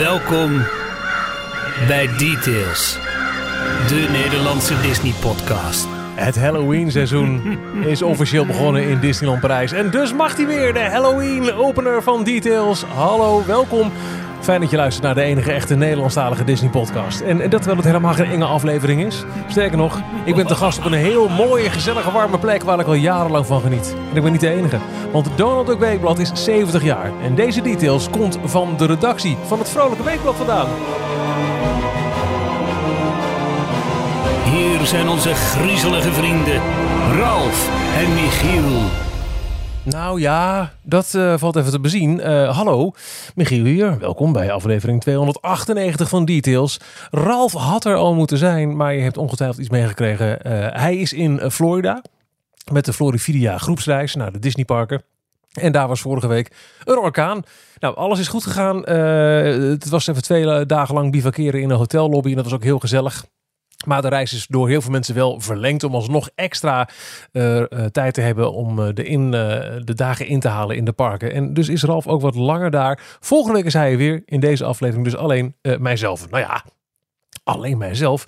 Welkom bij Details, de Nederlandse Disney-podcast. Het Halloween seizoen is officieel begonnen in Disneyland Parijs. En dus mag hij weer, de Halloween opener van Details. Hallo, welkom. Fijn dat je luistert naar de enige echte Nederlandstalige Disney podcast. En dat terwijl het helemaal geen enge aflevering is. Sterker nog, ik ben te gast op een heel mooie, gezellige, warme plek waar ik al jarenlang van geniet. En ik ben niet de enige, want Donald Duck Weekblad is 70 jaar. En deze details komt van de redactie van het Vrolijke Weekblad vandaan. Hier zijn onze griezelige vrienden Ralf en Michiel. Nou ja, dat eh, valt even te bezien. Eh, hallo, Michiel hier. Welkom bij aflevering 298 van Details. Ralf had er al moeten zijn, maar je hebt ongetwijfeld iets meegekregen. Eh, hij is in Florida met de Florividia groepsreis naar de Disneyparken. En daar was vorige week een orkaan. Nou, alles is goed gegaan. het was even twee dagen lang bivakeren in een hotellobby en dat was ook heel gezellig. Maar de reis is door heel veel mensen wel verlengd om alsnog extra uh, tijd te hebben om uh, de, in, de dagen in te halen in de parken. En dus is Ralf ook wat langer daar. Volgende week is hij weer in deze aflevering, dus alleen mijzelf. Nou ja, alleen mijzelf.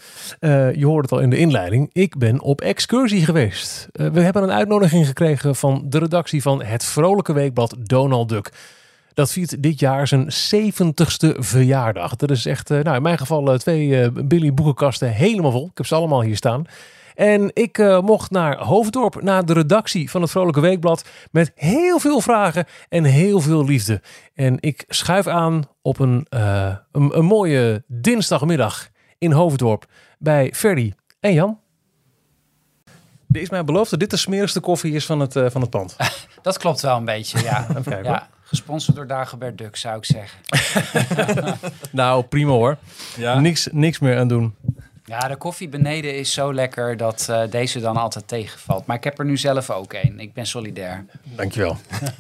je hoorde het al in de inleiding. Ik ben op excursie geweest. we hebben een uitnodiging gekregen van de redactie van het Vrolijke Weekblad Donald Duck. Dat viert dit jaar zijn 70ste verjaardag. Dat is echt, nou in mijn geval twee Billy boekenkasten helemaal vol. Ik heb ze allemaal hier staan. En ik mocht naar Hoofddorp, naar de redactie van het Vrolijke Weekblad. Met heel veel vragen en heel veel liefde. En ik schuif aan op een, uh, een, een, mooie dinsdagmiddag in Hoofddorp bij Ferdy en Jan. Er is mij beloofd dat dit de smerigste koffie is van het, uh, van het pand. Dat klopt wel een beetje, ja. Even kijken, ja. Gesponsord door Dagobert Duck, zou ik zeggen. nou, prima hoor. Ja. Niks, niks meer aan doen. Ja, de koffie beneden is zo lekker dat uh, deze dan altijd tegenvalt. Maar ik heb er nu zelf ook een. Ik ben solidair. Dankjewel.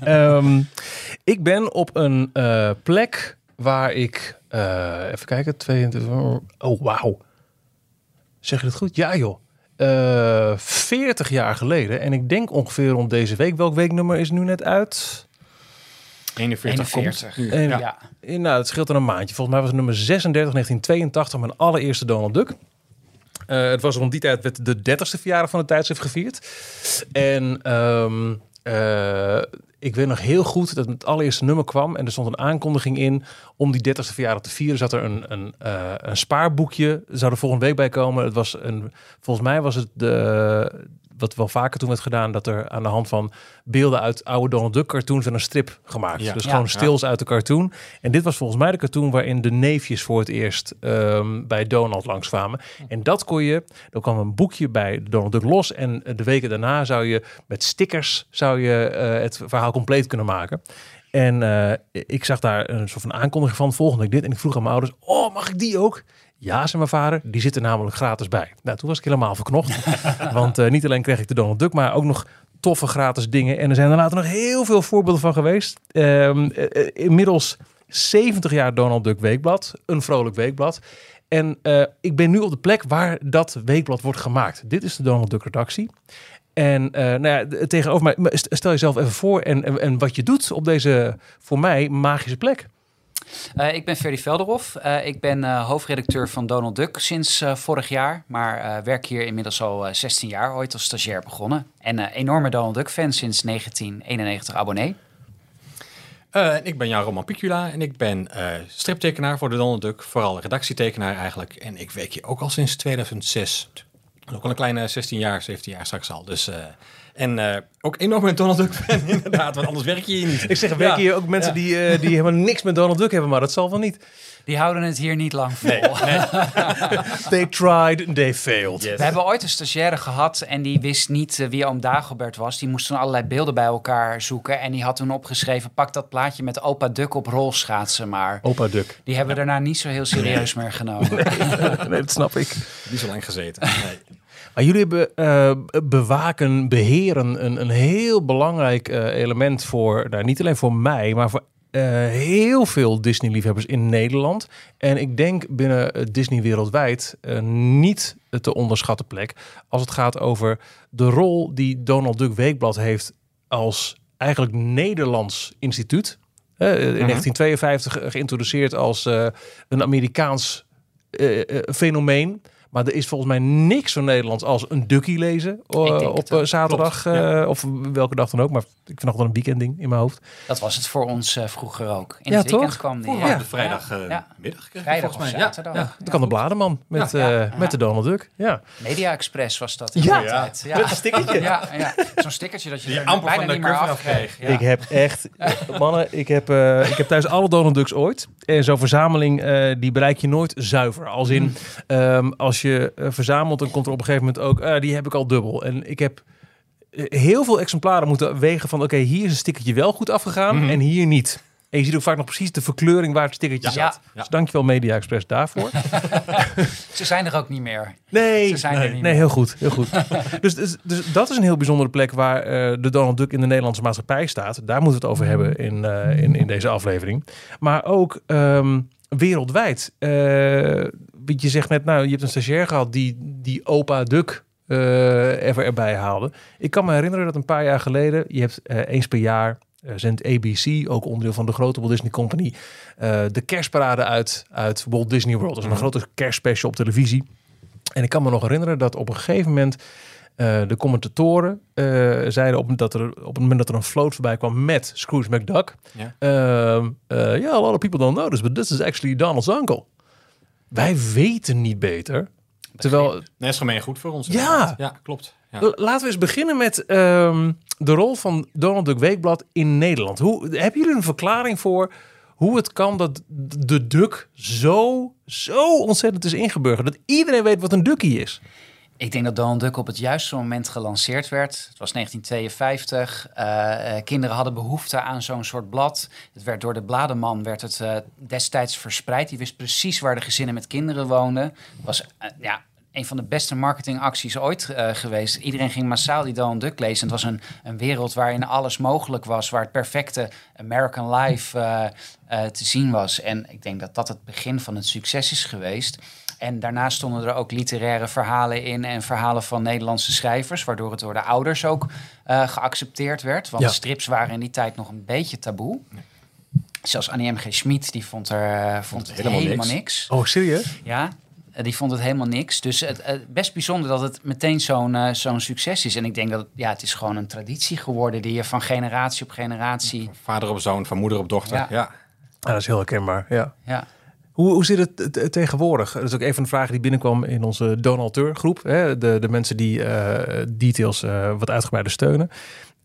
um, ik ben op een uh, plek waar ik... Uh, even kijken, 22... Oh, wauw. Zeg je dat goed? Ja joh. 40 jaar geleden. En ik denk ongeveer rond deze week. Welk weeknummer is nu net uit? 41, 41. En, ja. Nou, het scheelt er een maandje. Volgens mij was het nummer 36, 1982, mijn allereerste Donald Duck. Uh, het was rond die tijd werd de 30ste verjaardag van het tijdschrift gevierd. En um, uh, ik weet nog heel goed dat het allereerste nummer kwam en er stond een aankondiging in om die 30ste verjaardag te vieren. Zat er een, een, uh, een spaarboekje, zou er volgende week bij komen. Het was een, volgens mij was het de, wat wel vaker toen werd gedaan, dat er aan de hand van beelden uit oude Donald Duck cartoons en een strip gemaakt. Ja. Dus gewoon stils uit de cartoon. En dit was volgens mij de cartoon waarin de neefjes voor het eerst um, bij Donald langskwamen. En dat kon je, er kwam een boekje bij Donald Duck los en de weken daarna zou je met stickers zou je uh, het verhaal compleet kunnen maken. En uh, ik zag daar een soort van aankondiging van volgende week dit. En ik vroeg aan mijn ouders, oh mag ik die ook? Ja, zei mijn vader, die zit er namelijk gratis bij. Nou, toen was ik helemaal verknocht. Want uh, niet alleen kreeg ik de Donald Duck, maar ook nog toffe gratis dingen. En er zijn er later nog heel veel voorbeelden van geweest. Uh, inmiddels 70 jaar Donald Duck Weekblad. Een vrolijk weekblad. En ik ben nu op de plek waar dat weekblad wordt gemaakt. Dit is de Donald Duck redactie. En uh, nou ja, tegenover mij, stel jezelf even voor en, en, en wat je doet op deze voor mij magische plek. Uh, ik ben Ferdy Velderhof. Uh, ik ben uh, hoofdredacteur van Donald Duck sinds vorig jaar. Maar werk hier inmiddels al 16 jaar, ooit als stagiair begonnen. En enorme Donald Duck fan sinds 1991 abonnee. ik ben Jan Roman Picula en ik ben striptekenaar voor de Donald Duck. Vooral redactietekenaar eigenlijk. En ik werk hier ook al sinds 2006. Ook al een kleine 16 jaar, 17 jaar straks al. Dus en uh, ook enorm met Donald Duck fan, inderdaad. Want anders werk je hier niet. Ik zeg, werken ja. hier ook mensen ja. die, uh, die helemaal niks met Donald Duck hebben, maar dat zal wel niet. Die houden het hier niet lang vol. Nee, nee. they tried, they failed. Yes. We hebben ooit een stagiaire gehad en die wist niet uh, wie oom Dagobert was. Die moest toen allerlei beelden bij elkaar zoeken. En die had toen opgeschreven, pak dat plaatje met opa Duck op rolschaatsen maar. Opa Duck. Die hebben ja. daarna niet zo heel serieus meer genomen. Nee, nee, dat snap ik. Niet zo lang gezeten. Nee. Maar jullie hebben uh, bewaken, beheren een, een heel belangrijk uh, element voor, nou, niet alleen voor mij, maar voor uh, heel veel Disney-liefhebbers in Nederland. En ik denk binnen Disney wereldwijd niet te onderschatten plek als het gaat over de rol die Donald Duck Weekblad heeft als eigenlijk Nederlands instituut. Eh, in 1952 geïntroduceerd als eh, een Amerikaans eh, eh, fenomeen. Maar er is volgens mij niks zo Nederlands als een ducky lezen eh, op het eh, zaterdag. Ja. eh, Of welke dag dan ook. Maar ik vind nog wel een weekendding in mijn hoofd. Dat was het voor ons eh, vroeger ook. In Ja, het weekend toch? kwam die. Ja. week vrijdag eh, of mij. Ja, zaterdag. ja. Dan kan de blademan met, Ja. eh, Ja. met de Donald Duck. Ja. Media Express was dat. Ja. ja. Met een stickertje. Ja, ja. zo'n stickertje dat je, Die er amper bijna van de niet meer afkreeg. Ja. Ik heb echt, mannen, ik heb, ik heb thuis alle Donald Ducks ooit. En zo'n verzameling, eh, die bereik je nooit zuiver. Als in, ehm, als je eh, verzamelt, dan komt er op een gegeven moment ook, eh, die heb ik al dubbel. En ik heb eh, heel veel exemplaren moeten wegen van, oké, hier is een stickertje wel goed afgegaan Mhm. en hier niet. En je ziet ook vaak nog precies de verkleuring waar het stickertje Ja. zat. Ja. Dus dankjewel Media Express daarvoor. Ze zijn er ook niet meer. Nee, Ze zijn er nee, niet nee meer. heel goed. Heel goed. dus, dus, dus dat is een heel bijzondere plek waar eh, de Donald Duck in de Nederlandse maatschappij staat. Daar moeten we het over hebben in, in, in deze aflevering. Maar ook ehm, wereldwijd. Je zegt net, nou, je hebt een stagiair gehad die, die opa Duck eh even erbij haalde. Ik kan me herinneren dat een paar jaar geleden, je hebt eh, eens per jaar eh, zendt ABC, ook onderdeel van de grote Walt Disney Company, eh, de kerstparade uit, uit Walt Disney World. Dat is een grote kerstspecial op televisie. En ik kan me nog herinneren dat op een gegeven moment eh, de commentatoren eh, zeiden op, dat er, op het moment dat er een float voorbij kwam met Scrooge McDuck. Ja. ehm, eh, Ja, a lot of people don't know this, but this is actually Donald's uncle. Wij weten niet beter. Terwijl, Nee, dat is gemeen goed voor ons. Ja. Ja, klopt. Ja. Laten we eens beginnen met ehm, de rol van Donald Duck Weekblad in Nederland. Hoe, hebben jullie een verklaring voor hoe het kan dat de Duck zo, zo ontzettend is ingeburgerd? Dat iedereen weet wat een Duckie is. Ik denk dat Donald Duck op het juiste moment gelanceerd werd. Het was 1952. Eh, eh, kinderen hadden behoefte aan zo'n soort blad. Het werd door de blademan werd het eh, destijds verspreid. Die wist precies waar de gezinnen met kinderen woonden. Het was ja, een van de beste marketingacties ooit geweest. Iedereen ging massaal die Donald Duck lezen. Het was een, een wereld waarin alles mogelijk was. Waar het perfecte American Life te zien was. En ik denk dat dat het begin van het succes is geweest. En daarnaast stonden er ook literaire verhalen in en verhalen van Nederlandse schrijvers, waardoor het door de ouders ook eh, geaccepteerd werd. Want Ja. strips waren in die tijd nog een beetje taboe. Zelfs Annie M. G. Schmid, die vond, er, eh, vond het helemaal, helemaal niks. niks. Oh, serieus? Ja, eh, die vond het helemaal niks. Dus het, best bijzonder dat het meteen zo'n zo'n succes is. En ik denk dat het, ja, het is gewoon een traditie geworden die je van generatie op generatie... Vader op zoon, van moeder op dochter. Ja. Ja. Ja, dat is heel herkenbaar. Ja. Ja. Hoe, hoe zit het tegenwoordig? Dat is ook een van de vragen die binnenkwam in onze Donateur groep. Hè? De, de mensen die eh, details eh, wat uitgebreider steunen.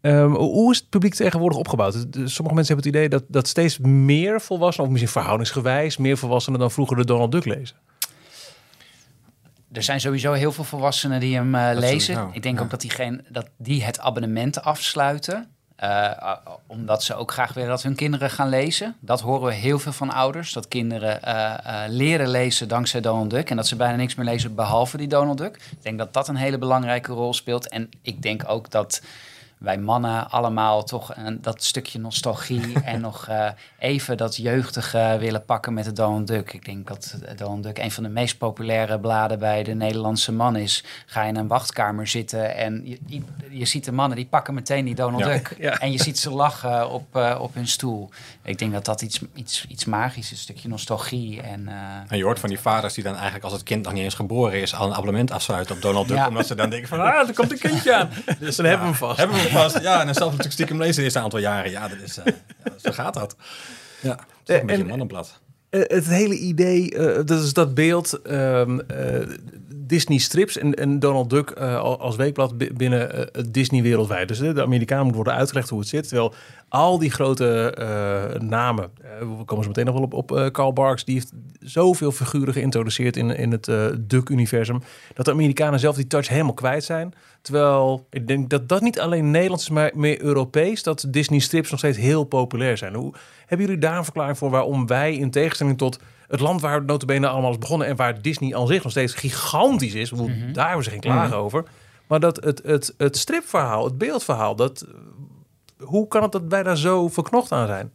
Ehm, hoe is het publiek tegenwoordig opgebouwd? Sommige mensen hebben het idee dat, dat steeds meer volwassenen, of misschien verhoudingsgewijs, meer volwassenen dan vroeger de Donald Duck lezen. Er zijn sowieso heel veel volwassenen die hem eh, lezen. Ik denk ja. ook dat, diegene, dat die het abonnement afsluiten. Eh, eh, omdat ze ook graag willen dat hun kinderen gaan lezen. Dat horen we heel veel van ouders. Dat kinderen eh, leren lezen dankzij Donald Duck. En dat ze bijna niks meer lezen behalve die Donald Duck. Ik denk dat dat een hele belangrijke rol speelt. En ik denk ook dat wij mannen allemaal toch een, dat stukje nostalgie en nog eh, even dat jeugdige willen pakken met de Donald Duck. Ik denk dat de Donald Duck een van de meest populaire bladen bij de Nederlandse man is. Ga je in een wachtkamer zitten en je, je, je ziet de mannen die pakken meteen die Donald Ja. Duck. Ja. En je ziet ze lachen op, eh, op hun stoel. Ik denk dat dat iets, iets, iets magisch is, een stukje nostalgie. En, eh, En je hoort van die vaders die dan eigenlijk als het kind nog niet eens geboren is... al een abonnement afsluiten op Donald Duck. Ja. Omdat ze dan denken van, ah, er komt een kindje aan. Dus Dan hebben we hem vast. Hebben we Ja, en dan zelf natuurlijk stiekem lezen de eerste aantal jaren. Ja, dat is, eh, ja, zo gaat dat. Ja, het is Eh, een beetje en- een mannenblad. Eh, het hele idee, eh, dat is dat beeld, ehm, eh, Disney strips en, en Donald Duck eh, al- als weekblad bi- binnen eh, Disney wereldwijd. Dus eh, de Amerikaan moet worden uitgelegd hoe het zit. Terwijl al die grote eh, namen, eh, we komen zo meteen nog wel op, op eh, Carl Barks, die heeft zoveel figuren geïntroduceerd in, in het eh, Duck-universum, dat de Amerikanen zelf die touch helemaal kwijt zijn. Terwijl ik denk dat dat niet alleen Nederlands is, maar meer Europees, dat Disney strips nog steeds heel populair zijn. Hoe, hebben jullie daar een verklaring voor waarom wij in tegenstelling tot het land waar het notabene allemaal is begonnen en waar Disney aan zich nog steeds gigantisch is, ik bedoel, daar hebben ze geen klagen over, maar dat het, het, het stripverhaal, het beeldverhaal, dat, hoe kan het dat wij daar zo verknocht aan zijn?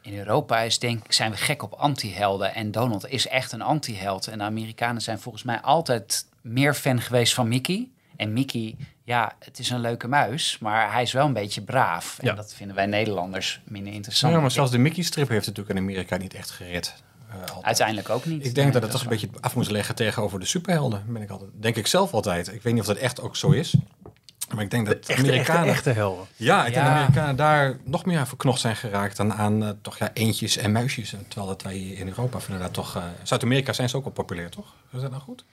In Europa is denk, zijn we gek op anti-helden. En Donald is echt een anti-held. En de Amerikanen zijn volgens mij altijd meer fan geweest van Mickey. En Mickey, ja, het is een leuke muis, maar hij is wel een beetje braaf. En Ja. dat vinden wij Nederlanders minder interessant. Ja, maar zelfs de Mickey-strip heeft het natuurlijk in Amerika niet echt gered. eh. Uiteindelijk ook niet. Ik denk dat het toch een beetje af moest leggen tegenover de superhelden. Ben ik altijd, denk ik zelf altijd. Ik weet niet of dat echt ook zo is. Maar ik denk dat Echte, Amerikanen... echte, echte helden. Ja, ik denk dat Amerikanen daar nog meer aan verknocht zijn geraakt dan aan eh, toch ja, eentjes en muisjes. Terwijl dat wij in Europa vinden dat toch... eh, Zuid-Amerika zijn ze ook wel populair, toch? Is dat nou goed?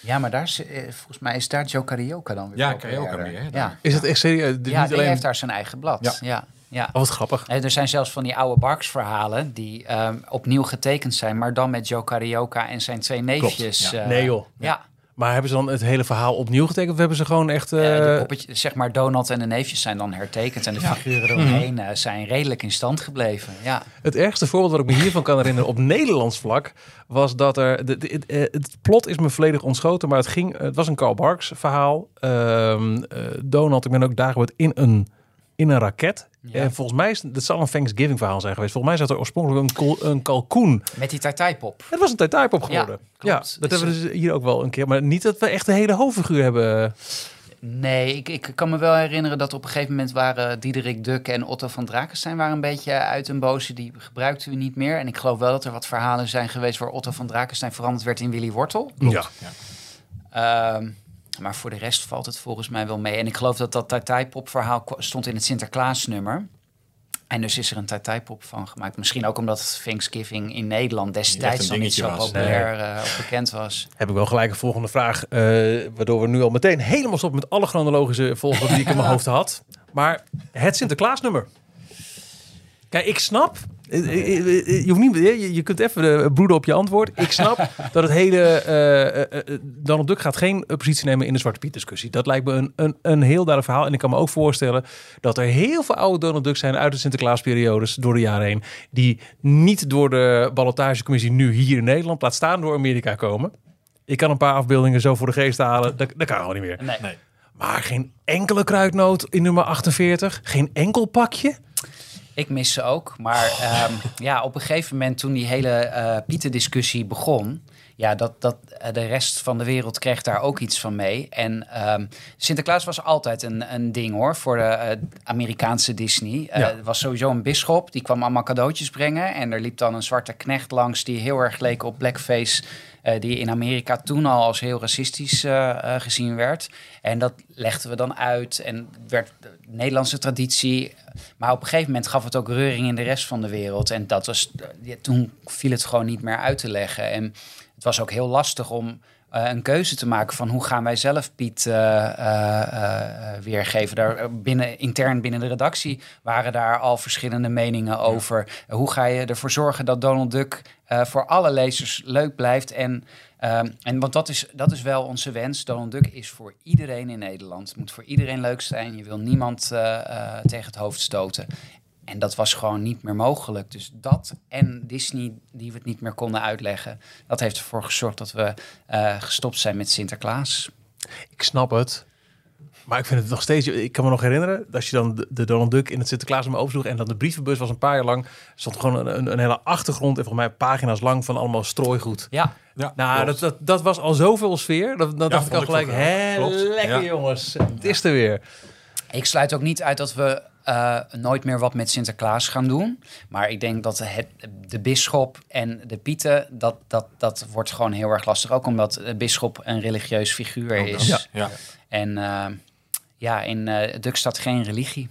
Ja, maar daar is, eh, volgens mij is daar Joe Carioca dan weer Ja. Carioca meer, hè, Ja, daar. Is het echt serieus? Dus ja die alleen... heeft daar zijn eigen blad. Ja. Ja. Ja, Oh, wat grappig. En er zijn zelfs van die oude Barks-verhalen die ehm, opnieuw getekend zijn, maar dan met Joe Carioca en zijn twee neefjes. ja. eh, Nee, joh. Ja, Maar hebben ze dan het hele verhaal opnieuw getekend? Of hebben ze gewoon echt... eh, de zeg maar Donald en de neefjes zijn dan hertekend en de figuren eromheen eh, zijn redelijk in stand gebleven. Ja. Het ergste voorbeeld wat ik me hiervan kan herinneren op Nederlands vlak was dat er de, eh, het plot is me volledig ontschoten, maar het ging het was een Karl Barks verhaal. Eh, Donald, ik ben ook daar in een in een raket. Ja. En volgens mij is het zal een Thanksgiving verhaal zijn geweest. Volgens mij zat er oorspronkelijk een, kol- een kalkoen. Met die tartijpop. Het was een Tijtaipop geworden. Ja, klopt. dat Is hebben we dus hier ook wel een keer. Maar niet dat we echt de hele hoofdfiguur hebben. Nee, ik, ik kan me wel herinneren dat op een gegeven moment waren Diederik Duk en Otto van Drakenstein waren een beetje uit een boze. Die gebruikten we niet meer. En ik geloof wel dat er wat verhalen zijn geweest waar Otto van Drakenstein veranderd werd in Willy Wortel. Ja. Ehm, maar voor de rest valt het volgens mij wel mee. En ik geloof dat dat Tartijpop verhaal stond in het Sinterklaasnummer. En dus is er een Tartijpop van gemaakt. Misschien ook omdat Thanksgiving in Nederland destijds nog niet zo was. populair eh, of bekend was. Heb ik wel gelijk een volgende vraag. eh, waardoor we nu al meteen helemaal stoppen met alle chronologische volgorde die ik in mijn hoofd had. Maar het Sinterklaasnummer. Kijk, ik snap. Eh, eh, eh, Je, hoeft niet, je, je kunt even de broeden op je antwoord. Ik snap dat het hele. Donald Duck gaat geen positie nemen in de Zwarte Piet discussie. Dat lijkt me een, een, een heel duidelijk verhaal. En ik kan me ook voorstellen dat er heel veel oude Donald Ducks zijn uit de Sinterklaasperiodes door de jaren heen. Die niet door de ballotagecommissie nu hier in Nederland, laat staan door Amerika komen. Ik kan een paar afbeeldingen zo voor de geest halen. Dat, dat kan gewoon niet meer. Nee. Nee. Maar geen enkele kruidnoot in nummer 48. Geen enkel pakje. Ik mis ze ook. Maar ehm, ja, op een gegeven moment toen die hele eh Pieten-discussie begon... Ja, dat, dat, eh, de rest van de wereld kreeg daar ook iets van mee. En ehm, Sinterklaas was altijd een, een ding hoor, voor de eh, Amerikaanse Disney. Eh, Ja. Was sowieso een bisschop, die kwam allemaal cadeautjes brengen. En er liep dan een zwarte knecht langs die heel erg leek op blackface... die in Amerika toen al als heel racistisch gezien werd. En dat legden we dan uit en werd de Nederlandse traditie. Maar op een gegeven moment gaf het ook reuring in de rest van de wereld. En dat was, ja, toen viel het gewoon niet meer uit te leggen. En het was ook heel lastig om eh, een keuze te maken van hoe gaan wij zelf Piet eh, eh, weergeven. Daar, binnen, intern binnen de redactie waren daar al verschillende meningen over. Hoe ga je ervoor zorgen dat Donald Duck voor alle lezers leuk blijft en Ehm, en want dat is, dat is wel onze wens. Donald Duck is voor iedereen in Nederland. Het moet voor iedereen leuk zijn. Je wil niemand tegen het hoofd stoten. En dat was gewoon niet meer mogelijk. Dus dat en Disney, die we het niet meer konden uitleggen, dat heeft ervoor gezorgd dat we eh, gestopt zijn met Sinterklaas. Ik snap het. Maar ik vind het nog steeds... Ik kan me nog herinneren dat je dan de, de Donald Duck in het Sinterklaas me opzoeg... en dan de brievenbus was een paar jaar lang... stond gewoon een, een, hele achtergrond... en volgens mij pagina's lang van allemaal strooigoed. Ja, Ja, Nou, dat, dat, dat was al zoveel sfeer. Dat, dat dacht ik al gelijk. Klopt. lekker Ja. jongens. Het is er weer. ik sluit ook niet uit dat we eh, nooit meer wat met Sinterklaas gaan doen. Maar ik denk dat het, de bisschop en de pieten, dat, dat, dat wordt gewoon heel erg lastig. Ook omdat de bisschop een religieus figuur is. Ja. Ja. En eh, ja, in eh Duk staat geen religie.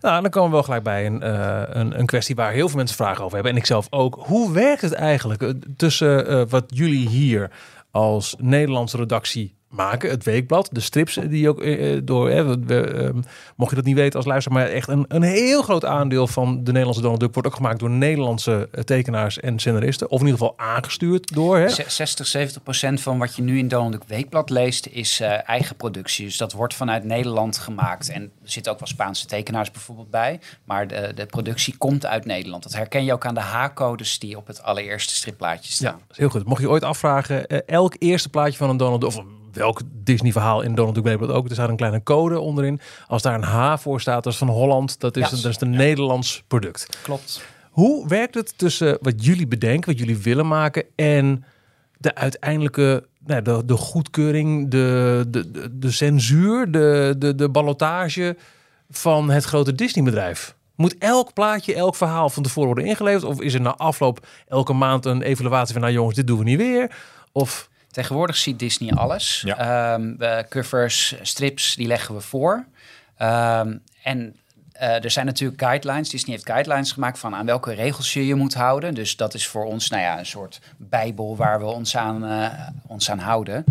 Nou, dan komen we wel gelijk bij een, eh, een, een kwestie waar heel veel mensen vragen over hebben. En ik zelf ook. Hoe werkt het eigenlijk eh, tussen eh, wat jullie hier als Nederlandse redactie maken, het weekblad, de strips die ook eh, eh, door, hè, we- ehm, mocht je dat niet weten als luisteraar, maar echt een, een heel groot aandeel van de Nederlandse Donald Duck wordt ook gemaakt door Nederlandse eh, tekenaars en scenaristen. Of in ieder geval aangestuurd door. Hè? Ze- 60, 70 procent van wat je nu in Donald Duck Weekblad leest is eigen productie. Dus dat wordt vanuit Nederland gemaakt. En er zitten ook wel Spaanse tekenaars bijvoorbeeld bij. Maar de, de productie komt uit Nederland. Dat herken je ook aan de H-codes die op het allereerste stripplaatje Ja, staan. dat is heel goed. Mocht je ooit afvragen, elk eerste plaatje van een Donald Duck, of welk Disney verhaal in Donald Duck Weekblad ook, er staat een kleine code onderin. Als daar een H voor staat, dat is van Holland, dat is, Ja. dat is een Nederlands product. Klopt. Hoe werkt het tussen wat jullie bedenken, wat jullie willen maken en de uiteindelijke nou, de, de goedkeuring, de, de, de, de censuur, de, de, de ballotage van het grote Disney-bedrijf? Moet elk plaatje, elk verhaal van tevoren worden ingeleverd? Of is er na afloop elke maand een evaluatie van... nou jongens, dit doen we niet weer? Of... Tegenwoordig ziet Disney alles. Ja. Ehm, covers, strips, die leggen we voor. Ehm, en eh, er zijn natuurlijk guidelines. Disney heeft guidelines gemaakt van aan welke regels je je moet houden. Dus dat is voor ons nou ja, een soort bijbel waar we ons aan, eh, ons aan houden.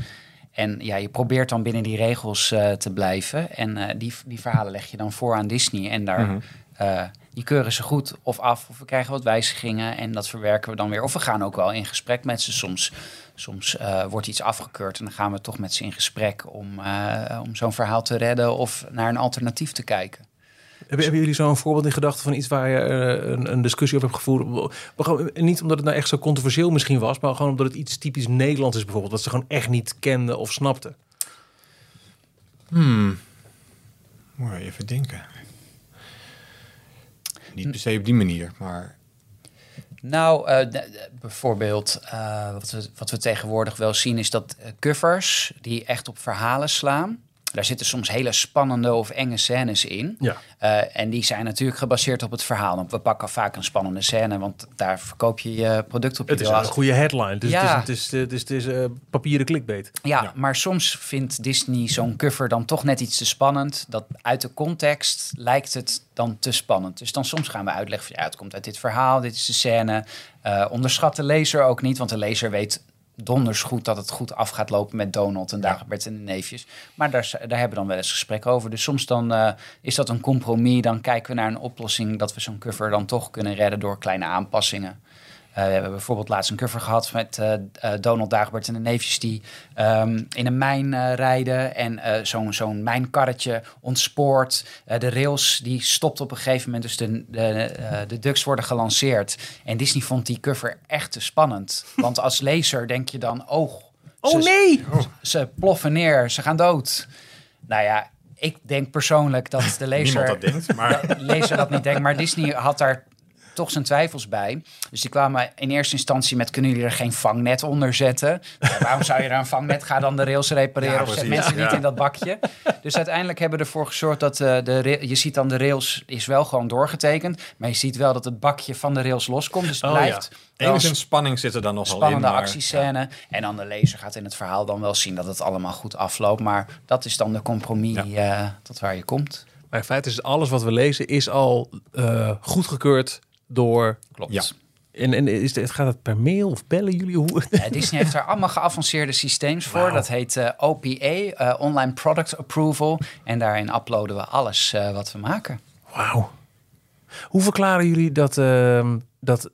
En ja, je probeert dan binnen die regels eh, te blijven. En die, die verhalen leg je dan voor aan Disney. En daar, Mhm. die keuren ze goed of af. Of we krijgen wat wijzigingen. En dat verwerken we dan weer. Of we gaan ook wel in gesprek met ze. Soms, soms eh, wordt iets afgekeurd. En dan gaan we toch met ze in gesprek om, eh, om zo'n verhaal te redden. Of naar een alternatief te kijken. Hebben, hebben jullie zo'n voorbeeld in gedachten van iets waar je eh, een, een discussie over hebt gevoerd? Gewoon, niet omdat het nou echt zo controversieel misschien was, maar gewoon omdat het iets typisch Nederlands is bijvoorbeeld. Dat ze gewoon echt niet kenden of snapten. Hmm. Moet je even denken. Niet per se op die manier, maar... Nou, eh, bijvoorbeeld, eh, wat, we, wat we tegenwoordig wel zien, is dat eh, covers die echt op verhalen slaan. Daar zitten soms hele spannende of enge scènes in. Ja. Eh, en die zijn natuurlijk gebaseerd op het verhaal. We pakken vaak een spannende scène, want daar verkoop je je product op. Je Het is een goede headline. Dus Ja. het is, het is, het is, het is, eh, papieren clickbait. Ja, Ja. maar soms vindt Disney zo'n cover dan toch net iets te spannend. Dat uit de context lijkt het dan te spannend. Dus dan soms gaan we uitleggen van ja, het komt uit dit verhaal, dit is de scène. Eh, onderschat de lezer ook niet, want de lezer weet donders goed dat het goed af gaat lopen met Donald en Dagobert en de neefjes. Maar daar, daar hebben we dan wel eens gesprek over. Dus soms dan eh, is dat een compromis. Dan kijken we naar een oplossing dat we zo'n cover dan toch kunnen redden door kleine aanpassingen. Eh, we hebben bijvoorbeeld laatst een cover gehad met eh, eh, Donald Dagobert en de neefjes die ehm, in een mijn rijden en eh, zo'n zo'n mijnkarretje ontspoort. Eh, de rails die stopt op een gegeven moment, dus de, de, eh, de ducks worden gelanceerd. En Disney vond die cover echt te spannend. Want als lezer denk je dan, oh, Oh ze, nee! ze ploffen neer, ze gaan dood. Nou ja, ik denk persoonlijk dat de lezer Niemand dat denkt, maar... de lezer dat niet denkt. Maar Disney had daar toch zijn twijfels bij. Dus die kwamen in eerste instantie met... kunnen jullie er geen vangnet onder zetten? Ja, waarom zou je er een vangnet? Ga dan de rails repareren Ja, of zet precies. mensen niet in dat bakje. Dus uiteindelijk hebben we ervoor gezorgd dat eh, de... ra- Je ziet dan de rails is wel gewoon doorgetekend. Maar je ziet wel dat het bakje van de rails loskomt. Dus het Oh, blijft Enigszins spanning zit er dan nog wel in, spannende actiescène. En dan de lezer gaat in het verhaal dan wel zien dat het allemaal goed afloopt. Maar dat is dan de compromis eh, tot waar je komt. Maar in feite is alles wat we lezen is al eh goedgekeurd door... Klopt. Ja. En, en is het, gaat het per mail of bellen jullie? Hoe? Ja, Disney heeft daar allemaal geavanceerde systeems voor. Dat heet eh, OPA, eh, Online Product Approval. En daarin uploaden we alles eh, wat we maken. Wauw. Hoe verklaren jullie dat, ehm, dat,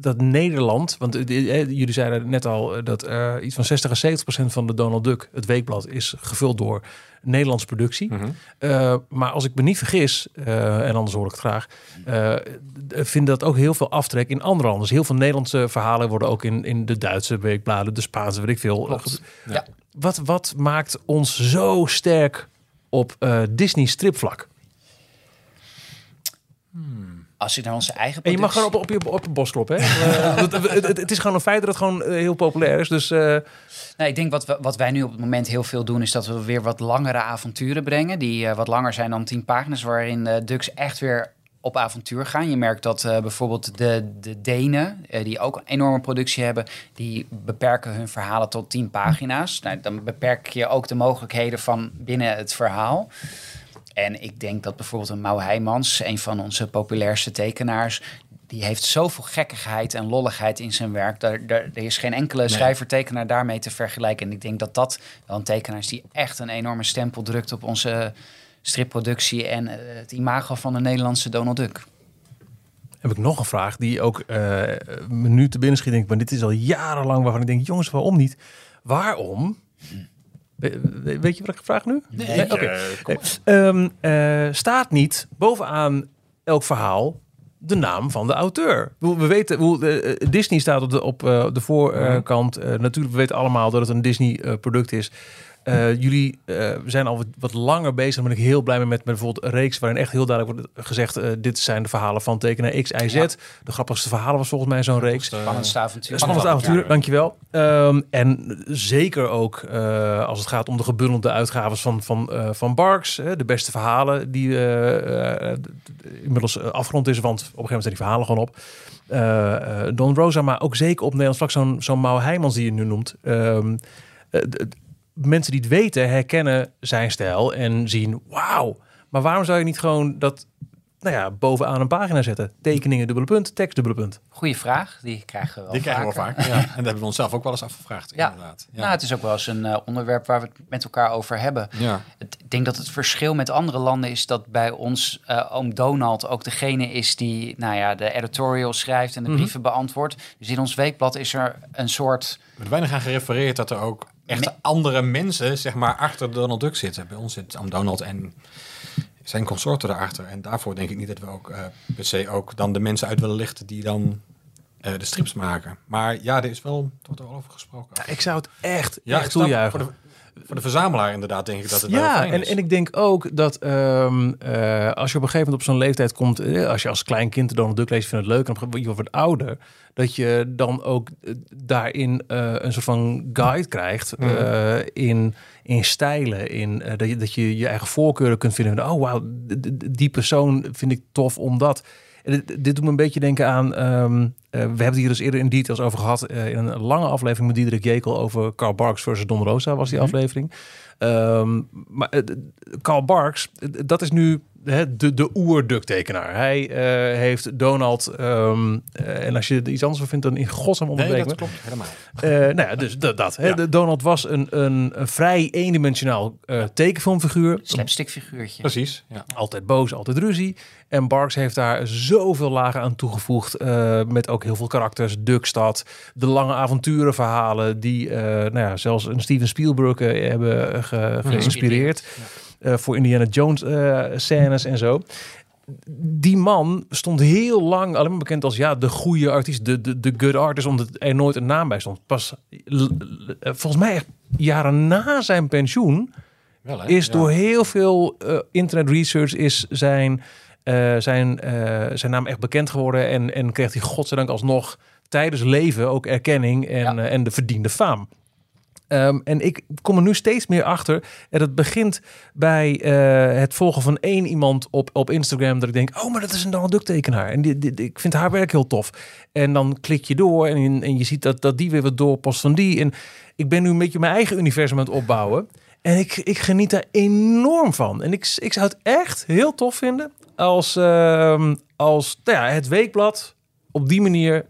dat Nederland... Want eh, eh, jullie zeiden net al eh, dat eh, iets van 60 à 70 procent van de Donald Duck, het weekblad, is gevuld door Nederlandse productie. Mhm. Eh, maar als ik me niet vergis, eh, en anders hoor ik het graag, eh vind dat ook heel veel aftrek in andere landen. Dus heel veel Nederlandse verhalen worden ook in, in de Duitse weekbladen, de Spaanse, weet ik veel. Eh, Ja. Wat, wat maakt ons zo sterk op eh, Disney stripvlak? Als je naar onze eigen En je mag productie- gewoon op, op, je, op je borst kloppen. Hè? Eh, het, het, het- het is gewoon een feit dat het gewoon eh, heel populair is. Dus eh, Nou, ik denk wat, we, wat wij nu op het moment heel veel doen, is dat we weer wat langere avonturen brengen. Die wat langer zijn dan 10 pagina's, waarin Ducks echt weer op avontuur gaan. Je merkt dat bijvoorbeeld de, de Denen, die ook een enorme productie hebben, die beperken hun verhalen tot 10 pagina's. Nou, dan beperk je ook de mogelijkheden van binnen het verhaal. En ik denk dat bijvoorbeeld een Mau Heijmans, een van onze populairste tekenaars, die heeft zoveel gekkigheid en lolligheid in zijn werk. Daar, daar, er is geen enkele schrijver-tekenaar daarmee te vergelijken. En ik denk dat dat wel een tekenaar is die echt een enorme stempel drukt op onze stripproductie en eh, het imago van de Nederlandse Donald Duck. heb ik nog een vraag die ook eh me nu te binnen schiet. Denk ik, maar dit is al jarenlang waarvan ik denk, jongens, waarom niet? Waarom? Weet je wat ik vraag nu? Nee. Oké. Eh, maar. Ehm, eh, staat niet bovenaan elk verhaal de naam van de auteur. We weten hoe eh, Disney staat op de, op, de voorkant. Eh, natuurlijk, we weten allemaal dat het een Disney-product is. Eh, jullie eh, zijn al wat, wat langer bezig. Daar ben ik heel blij mee met, met bijvoorbeeld een reeks waarin echt heel duidelijk wordt gezegd: eh, dit zijn de verhalen van tekenaar X, Y, Z. Ja. De grappigste verhalen was volgens mij zo'n reeks. Spannendste avontuur. Spannend avontuur, dankjewel. Ehm, en zeker ook eh, als het gaat om de gebundelde uitgaves van, van, eh, van Barks. hè, de beste verhalen die eh, eh, inmiddels afgerond is. Want op een gegeven moment zijn die verhalen gewoon op. Eh, eh, Don Rosa, maar ook zeker op Nederlands vlak zo'n zo'n Mau Heijmans die je nu noemt. Ehm, eh, mensen die het weten herkennen zijn stijl en zien wauw. Maar waarom zou je niet gewoon dat nou ja, bovenaan een pagina zetten? Tekeningen, dubbele punt, tekst, dubbele punt. Goeie vraag, die krijgen we wel Die krijgen we wel vaak. Ja. En dat hebben we onszelf ook wel eens afgevraagd. Ja. Inderdaad. Ja. Nou, het is ook wel eens een eh, onderwerp waar we het met elkaar over hebben. ja. Ik denk dat het verschil met andere landen is dat bij ons eh, oom Donald ook degene is die nou ja, de editorial schrijft en de Mhm. brieven beantwoordt. Dus in ons weekblad is er een soort... Er wordt weinig aan gerefereerd dat er ook echt Me- andere mensen zeg maar, achter Donald Duck zitten. Bij ons zit Am Donald en zijn consorten erachter. En daarvoor denk ik niet dat we ook eh, per se ook dan de mensen uit willen lichten die dan eh, de strips maken. Maar ja, er is wel, wordt er over gesproken. Ja, ik zou het echt, Ja, echt toejuichen. Voor de, de verzamelaar inderdaad denk ik dat het wel Ja, fijn en, is. en ik denk ook dat ehm, eh, als je op een gegeven moment op zo'n leeftijd komt, eh, als je als klein kind Donald Duck leest, vind je het leuk, en op een je wat ouder, dat je dan ook eh, daarin eh, een soort van guide krijgt eh, in, in stijlen, in uh, dat, je, dat je je eigen voorkeuren kunt vinden. Oh, wauw, die persoon vind ik tof omdat. En dit, dit doet me een beetje denken aan. ehm, uh, we hebben het hier dus eerder in details over gehad. Uh, in een lange aflevering met Diederik Jekel over Carl Barks versus Don Rosa was die mm -hmm. aflevering. Um, maar uh, Carl Barks, dat is nu de, de oer-ducktekenaar. Hij uh, heeft Donald. Um, en als je er iets anders van vindt, dan in godsnaam onderbreken. Nee, dat klopt helemaal. nou ja, dus dat. dat ja. Donald was een, een, een vrij eendimensionaal tekenfilmfiguur. Slapstickfiguurtje. Precies. Ja. Altijd boos, altijd ruzie. En Barks heeft daar zoveel lagen aan toegevoegd. Uh, met ook heel veel karakters. Duckstad, de lange avonturenverhalen. Die uh, nou ja, zelfs een Steven Spielberg uh, hebben ge, geïnspireerd. Ja. voor Indiana Jones scènes en zo. Die man stond heel lang alleen maar bekend als ja, de goede artiest, de, de, de good artist, omdat er nooit een naam bij stond. Pas volgens mij echt jaren na zijn pensioen Wel, is ja. door heel veel internet research is zijn uh, zijn, uh, zijn naam echt bekend geworden. En, en kreeg hij godzijdank alsnog tijdens leven ook erkenning en, ja. en de verdiende faam. Um, en ik kom er nu steeds meer achter. En het begint bij het volgen van één iemand op, op Instagram. Dat ik denk, oh, maar dat is een Donald tekenaar. En die, ik vind haar werk heel tof. En dan klik je door en, en je ziet dat, dat die weer wat doorpost van die. En ik ben nu een beetje mijn eigen universum aan het opbouwen. En ik, ik geniet daar enorm van. En ik, ik zou het echt heel tof vinden als, uh, als nou ja, het weekblad op die manier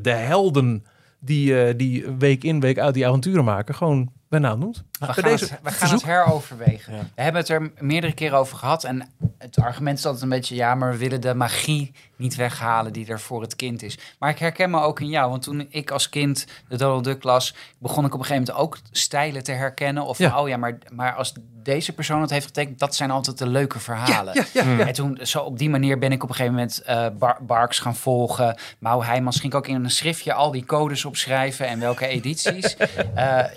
de helden die, uh, die week in week uit die avonturen maken, gewoon bij naam noemt. We gaan, deze het, we gaan het heroverwegen. Ja. We hebben het er meerdere keren over gehad. En het argument is altijd een beetje... ja, maar we willen de magie niet weghalen die er voor het kind is. Maar ik herken me ook in jou. Want toen ik als kind de Donald Duck las... begon ik op een gegeven moment ook stijlen te herkennen. Of ja. oh ja, maar, maar als deze persoon het heeft getekend... dat zijn altijd de leuke verhalen. Ja, ja, ja, en toen, zo op die manier ben ik op een gegeven moment... Uh, Bar Barks gaan volgen. Mau Heijmans ging ook in een schriftje... al die codes opschrijven en welke edities... uh,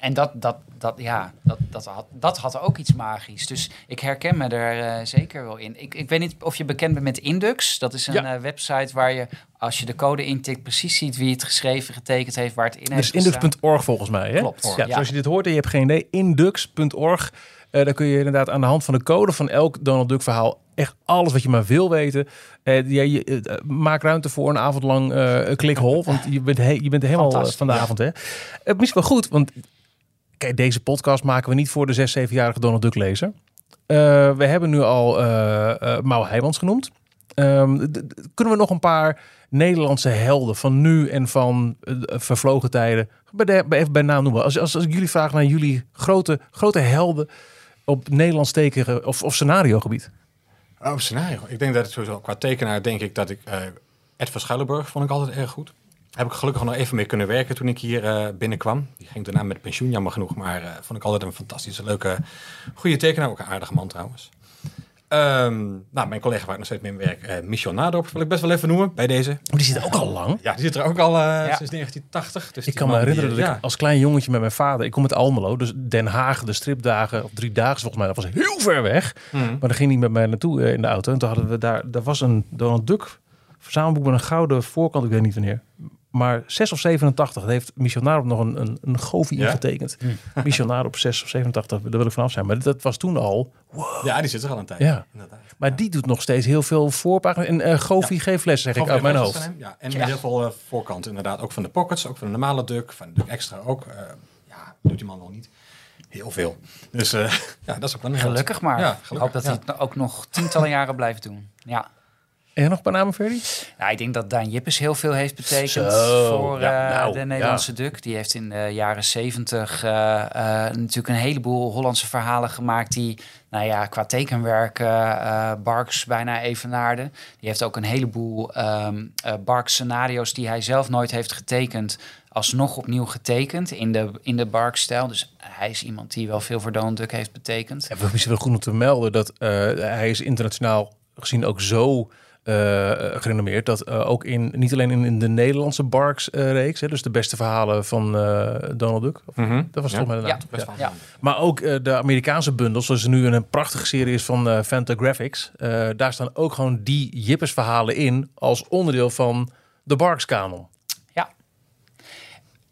En dat, dat, dat, ja, dat, dat, had, dat had ook iets magisch. Dus ik herken me er uh, zeker wel in. Ik, ik weet niet of je bekend bent met Indux. Dat is een ja. uh, website waar je, als je de code intikt, precies ziet wie het geschreven, getekend heeft, waar het in heeft Dus indux.org volgens mij, hè? Klopt. Ja, ja. Dus als je dit hoort en je hebt geen idee, indux.org. Uh, dan kun je inderdaad aan de hand van de code van elk Donald Duck verhaal echt alles wat je maar wil weten. Uh, je, uh, maak ruimte voor een avond lang klikhol, want je bent, he, je bent helemaal van de ja. avond. Hè? misschien wel goed, want Kijk, deze podcast maken we niet voor de 6, 7-jarige Donald Duck lezer. Uh, we hebben nu al uh, Heijmans genoemd. Um, kunnen we nog een paar Nederlandse helden van nu en van vervlogen tijden bij, de, bij, even bij naam noemen? Als, als, als ik jullie vraag naar jullie grote, grote helden op Nederlands tekenen of, of scenario gebied. Oh, scenario. Ik denk dat het sowieso qua tekenaar denk ik dat ik Ed van Schuilenburg vond ik altijd erg goed. Heb ik gelukkig nog even mee kunnen werken toen ik hier uh, binnenkwam. Die ging daarna met pensioen, jammer genoeg. Maar uh, vond ik altijd een fantastische, leuke, goede tekenaar. Ook een aardige man trouwens. Ehm, nou, mijn collega waar ik nog steeds mee werk, eh Michel Nadorp, wil ik best wel even noemen bij deze. Maar die zit ook al lang. Ja, die zit er ook al eh, sinds 1980. Dus Ik kan me die, herinneren dat ja. ik als klein jongetje met mijn vader... Ik kom uit Almelo, dus Den Haag, de stripdagen, of drie dagen volgens mij. Dat was heel ver weg. Mhm. Maar dan ging hij met mij naartoe eh, in de auto. En toen hadden we daar... Daar was een Donald Duck verzamelboek met een gouden voorkant. Ik weet niet wanneer. Maar 6 of 87. Dat heeft Michel Narop nog een, een, een goofie Ja? ingetekend. Michel Narop 6 of 87. Daar wil ik vanaf zijn. Maar dat was toen al... Ja, die zit er al een tijd. Ja. Inderdaad. Maar die doet nog steeds heel veel voorpagina's. En eh Goofy geeft les, zeg ik uit mijn hoofd. Ja, en Ja. met heel veel eh, voorkant inderdaad. Ook van de pockets, ook van de normale Duck, van de Duck Extra ook. Eh, ja, doet die man nog niet. Heel veel. Dus eh, ja, dat is ook wel een Gelukkig maar. Ja, ik gelukkig, hoop dat ja. hij het ook nog tientallen jaren blijft doen. Ja. En nog een paar namen, Ferdy? Nou, ik denk dat Daan Jippes heel veel heeft betekend Zo, voor ja, eh, nou, de Nederlandse Duk. Die heeft in de jaren zeventig eh, eh, natuurlijk een heleboel Hollandse verhalen gemaakt die, nou ja, qua tekenwerk eh, eh, Barks bijna evenaarden. Die heeft ook een heleboel ehm eh, Barks scenario's die hij zelf nooit heeft getekend, alsnog opnieuw getekend in de, in de Barks-stijl. Dus hij is iemand die wel veel voor Donald Duck heeft betekend. Ja, is wel goed om te melden dat eh, hij is internationaal gezien ook zo eh, gerenommeerd dat eh, ook in niet alleen in, in de Nederlandse Barks-reeks, hè, dus de beste verhalen van eh, Donald Duck, of, Mhm. dat was Ja. toch met de naam. Ja. Best Ja. wel. Ja. Maar ook eh, de Amerikaanse bundels, zoals er nu een prachtige serie is van eh Fantagraphics. eh daar staan ook gewoon die Jippes verhalen in als onderdeel van de Barks-kanon.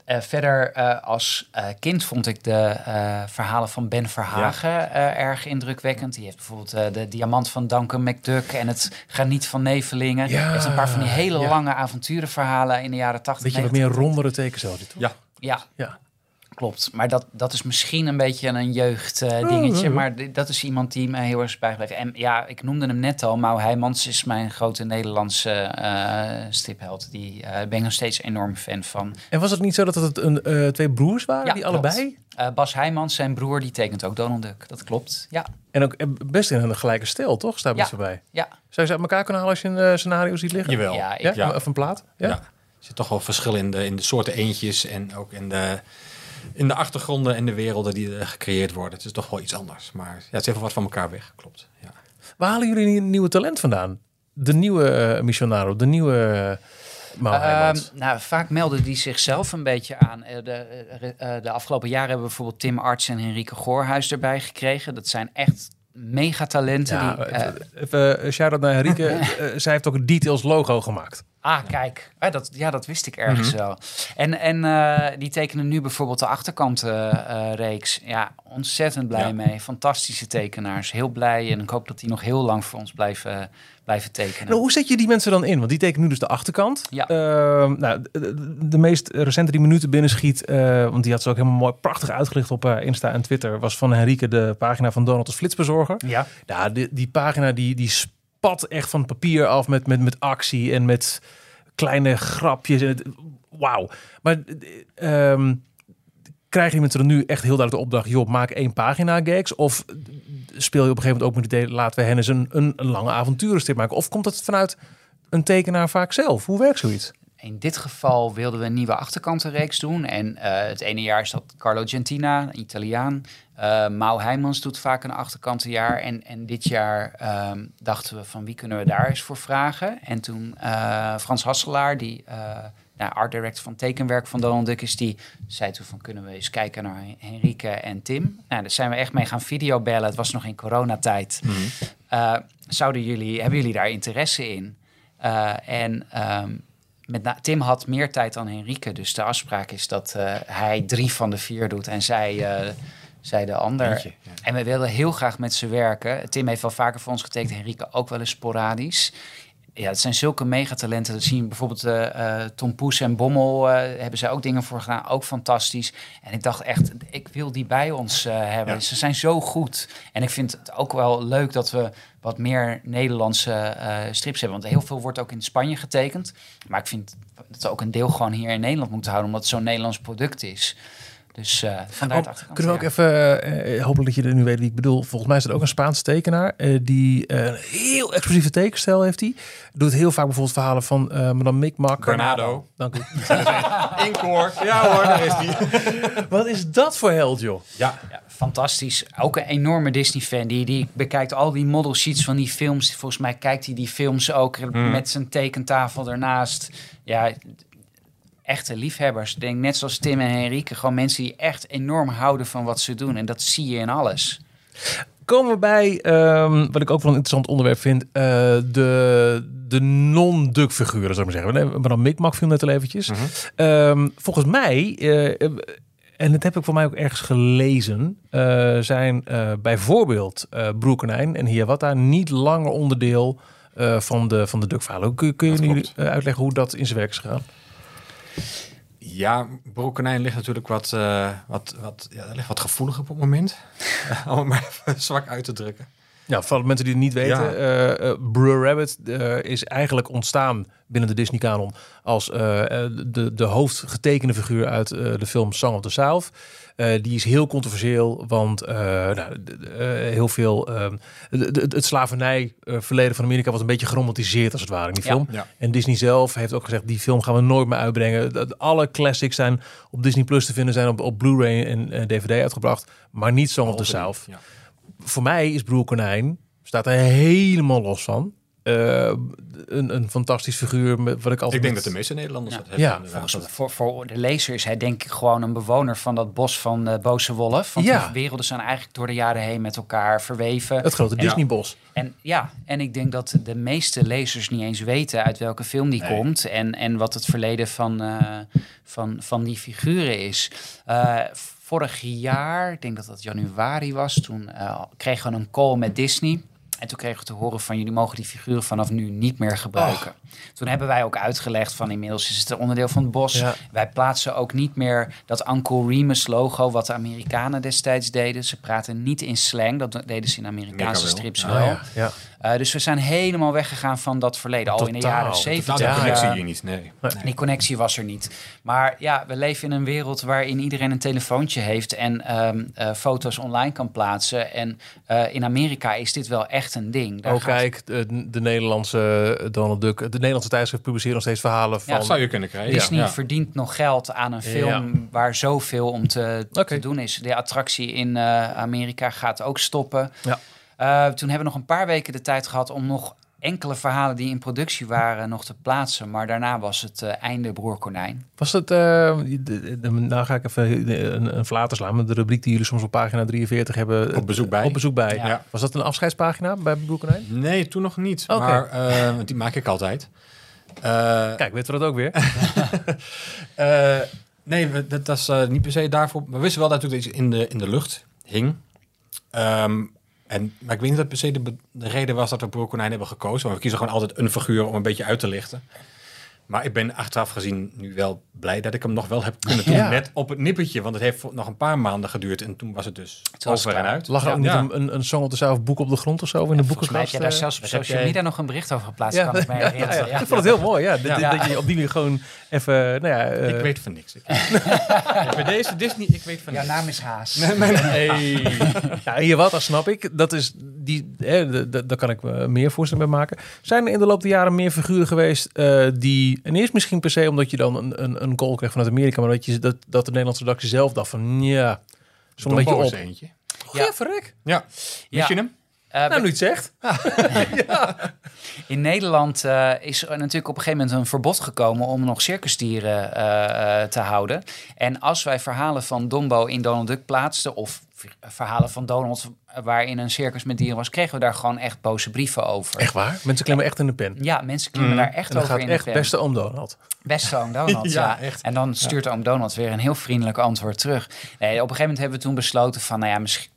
Eh, verder, eh, als eh, kind vond ik de eh, verhalen van Ben Verhagen eh, erg indrukwekkend. Die heeft bijvoorbeeld eh, de Diamant van Duncan McDuck en het Graniet van Nevelingen. Ja, Hij heeft een paar van die hele ja. lange avonturenverhalen in de jaren 80. Weet je wat 90. meer rondere tekens dit, toch? Ja, Ja, Ja. Klopt. Maar dat, dat is misschien een beetje een jeugd dingetje. Maar di- dat is iemand die mij heel erg is bijgebleven. En ja, ik noemde hem net al. Mau Heijmans is mijn grote Nederlandse eh, stripheld. Die eh, ben ik nog steeds enorm fan van. En was het niet zo dat het een, eh, twee broers waren, Ja, die klopt. allebei? Eh, Bas Heijmans, zijn broer, die tekent ook Donald Duck. Dat klopt. Ja, En ook eh, best in een gelijke stijl, toch? Staat Ja. voorbij. ja. Zou je ze uit elkaar kunnen halen als je een eh, scenario ziet liggen? jawel. Ja, ik- Ja? Ja. Of een plaat? Ja? Ja. Er zit toch wel verschil in de, in de soorten eentjes en ook in de, in de achtergronden en de werelden die er gecreëerd worden. Het is toch wel iets anders. Maar ja, het is even wat van elkaar weg, klopt. Ja. Waar halen jullie een nieuwe talent vandaan? De nieuwe eh, Missionaro, de nieuwe uh, Ehm, nou, vaak melden die zichzelf een beetje aan. Eh, de, eh, eh, de afgelopen jaren hebben we bijvoorbeeld Tim Arts en Henrike Goorhuis erbij gekregen. Dat zijn echt megatalenten. ja, die, eh, even, uh, shout-out naar Henrike. Eh, zij heeft ook een Details logo gemaakt. Ah, kijk. Ah, dat, ja, dat wist ik ergens wel. En, en eh, die tekenen nu bijvoorbeeld de achterkant-reeks. ja, ontzettend blij Ja. mee. Fantastische tekenaars. Heel blij. En ik hoop dat die nog heel lang voor ons blijven, blijven tekenen. Nou, hoe zet je die mensen dan in? Want die tekenen nu dus de achterkant. Ja. Ehm, nou, de, meest recente die minuten binnenschiet, eh, want die had ze ook helemaal mooi prachtig uitgelicht op Insta en Twitter, was van Henrike de pagina van Donald als flitsbezorger. ja. Ja, die, die pagina die, die spat echt van papier af met, met, met actie en met kleine grapjes. En wauw. Maar ehm krijgen die mensen er nu echt heel duidelijk de opdracht... joh, maak één pagina gags? Of speel je op een gegeven moment ook met het idee... laten we hen eens een, een, een lange avonturenstrip maken? Of komt het vanuit een tekenaar vaak zelf? Hoe werkt zoiets? In dit geval wilden we een nieuwe achterkantenreeks doen. En eh, het ene jaar is dat Carlo Gentina, een Italiaan. Eh Mau Heijmans doet vaak een achterkantenjaar. En, en dit jaar ehm, dachten we van wie kunnen we daar eens voor vragen. En toen eh, Frans Hasselaar, die nou, art director van tekenwerk van Donald Duck is, die zei toen van kunnen we eens kijken naar Henrike en Tim. Nou, daar zijn we echt mee gaan videobellen. Het was nog in coronatijd. Eh, zouden jullie, hebben jullie daar interesse in? En ehm, met na- Tim had meer tijd dan Henrike. Dus de afspraak is dat eh, hij drie van de vier doet en zij, eh, zij de ander. Eentje, ja. En we willen heel graag met ze werken. Tim heeft wel vaker voor ons getekend, Henrike ook wel eens sporadisch. Ja, het zijn zulke megatalenten. Dat zien bijvoorbeeld eh, Tom Poes en Bommel hebben ze ook dingen voor gedaan. Ook fantastisch. En ik dacht echt, ik wil die bij ons hebben. Ja. Ze zijn zo goed. En ik vind het ook wel leuk dat we wat meer Nederlandse eh, strips hebben. Want heel veel wordt ook in Spanje getekend. Maar ik vind dat we ook een deel gewoon hier in Nederland moeten houden. Omdat het zo'n Nederlands product is. Dus uh, vandaar oh, Kunnen we ook even, uh, hopelijk dat je er nu weet wie ik bedoel. Volgens mij is het ook een Spaanse tekenaar. Uh, die een heel explosieve tekenstijl heeft hij. Doet heel vaak bijvoorbeeld verhalen van Madame Micmac. Bernardo. Dank u. Inkoor. Ja hoor, daar is die. Wat is dat voor held, joh? Ja. ja fantastisch. Ook een enorme Disney-fan. Die, die bekijkt al die model sheets van die films. Volgens mij kijkt hij die films ook hmm. met zijn tekentafel ernaast. Ja, echte liefhebbers. Ik denk net zoals Tim en Henrike. Gewoon mensen die echt enorm houden van wat ze doen. En dat zie je in alles. Komen we bij, um, wat ik ook wel een interessant onderwerp vind, uh, de, de non-duck figuren, zou ik maar zeggen. Maar dan Mick viel net al eventjes. Mhm. um, volgens mij, uh, en dat heb ik voor mij ook ergens gelezen, uh, zijn bijvoorbeeld uh, Broekenijn en Hiawatha niet langer onderdeel van de, van de duckverhalen. Kun, kun je nu uitleggen hoe dat in zijn werk is gegaan? Ja, Broekenijn ligt natuurlijk wat, uh, wat, wat, ja, ligt wat gevoelig op het moment. Om het maar even zwak uit te drukken. Ja, voor mensen die het niet weten, ja. uh, Rabbit is eigenlijk ontstaan binnen de Disney-kanon als de, de hoofdgetekende figuur uit de film Song of the South. Die is heel controversieel, want nou, heel veel. Ehm, het slavernijverleden van Amerika was een beetje geromantiseerd als het ware in die film. Ja. En Disney zelf heeft ook gezegd: die film gaan we nooit meer uitbrengen. Alle classics zijn op Disney Plus te vinden, zijn op, op Blu-ray en DVD uitgebracht, maar niet Song of the South. Ja. Voor mij is Broer Konijn staat er helemaal los van. Uh, een, een fantastisch figuur. Met, wat ik altijd. Ik denk dat de meeste Nederlanders ja. dat hebben. Ja, volgens, voor, voor de lezer is hij denk ik gewoon een bewoner van dat bos van uh, Boze Wolf. Want ja. de werelden zijn eigenlijk door de jaren heen met elkaar verweven. Het grote Disneybos. En ja, en ik denk dat de meeste lezers niet eens weten uit welke film die nee. komt en, en wat het verleden van, uh, van, van die figuren is. Vorig jaar, ik denk dat dat januari was, toen kregen we een call met Disney. En toen kregen we te horen van jullie mogen die figuren vanaf nu niet meer gebruiken. Oh. Toen hebben wij ook uitgelegd van inmiddels is het een onderdeel van het bos. Wij plaatsen ook niet meer dat Uncle Remus logo wat de Amerikanen destijds deden. Ze praten niet in slang, dat deden ze in Amerikaanse strips wel. Ja. Uh, dus we zijn helemaal weggegaan van dat verleden. Al in de jaren zeventig. Die connectie hier niet, nee. nee. Die connectie was er niet. Maar ja, we leven in een wereld waarin iedereen een telefoontje heeft en um, uh, foto's online kan plaatsen. En uh, in Amerika is dit wel echt een ding. Daar oh, kijk, de, de, Nederlandse Donald Duck, de Nederlandse tijdschrift publiceren nog steeds verhalen van. Ja, zou je kunnen krijgen. Disney ja. verdient nog geld aan een film ja. waar zoveel om te, okay. te, doen is. De attractie in Amerika gaat ook stoppen. Ja. Uh, toen hebben we nog een paar weken de tijd gehad om nog enkele verhalen die in productie waren nog te plaatsen. Maar daarna was het uh, einde Broer Konijn. Was het, uh, de, de, de, nou ga ik even een, een flater slaan met de rubriek die jullie soms op pagina 43 hebben. Op bezoek bij. Op bezoek bij. Ja. Was dat een afscheidspagina bij Broer Konijn? Nee, toen nog niet. Okay. Maar uh, die maak ik altijd. Kijk, weten we dat ook weer? nee, dat, dat is niet per se daarvoor. We wisten wel natuurlijk dat iets in de, in de lucht hing. Um, en, maar ik weet niet dat per se de, de reden was dat we Broer Konijn hebben gekozen. Maar we kiezen gewoon altijd een figuur om een beetje uit te lichten. Maar ik ben achteraf gezien nu wel blij dat ik hem nog wel heb kunnen doen. Ja. Net op het nippertje. Want het heeft nog een paar maanden geduurd. En toen was het dus het over en uit. Lag er ook ja. niet een, een Song op dezelfde boek op de grond of zo? In de boekenkast? Heb je daar zelfs op social media nog een bericht over geplaatst? Kan ik, mij. Ik vond het heel mooi. Ja. Dat, je op die manier gewoon even... Nou ja, uh... Ik weet van niks. bij deze Disney, ik weet van Jouw niks. naam is Haas. Nee, mijn, hey. ja, hier wat, dat snap ik. Dat is die... Daar kan ik me meer voorstellingen bij maken. Zijn er in de loop der jaren meer figuren geweest uh, die... En eerst misschien per se omdat je dan een, een, een call kreeg vanuit Amerika, maar dat, je, dat, dat de Nederlandse redactie zelf dacht van ja, zo'n beetje op. Eentje. Ja, ja verrek. Ja. Mis je hem? Uh, nou, nu het zegt. ja. In Nederland uh, is er natuurlijk op een gegeven moment een verbod gekomen om nog circusdieren uh, te houden. En als wij verhalen van Dombo in Donald Duck plaatsten, of verhalen van Donald waarin een circus met dieren was, kregen we daar gewoon echt boze brieven over. Echt waar? Mensen klimmen echt in de pen? Ja, mensen klimmen mm. daar echt over gaat in echt de pen. beste oom Donald. Beste oom Donald, ja, ja. Echt. En dan stuurt ja. oom Donald weer een heel vriendelijk antwoord terug. Nee, op een gegeven moment hebben we toen besloten van, nou ja, misschien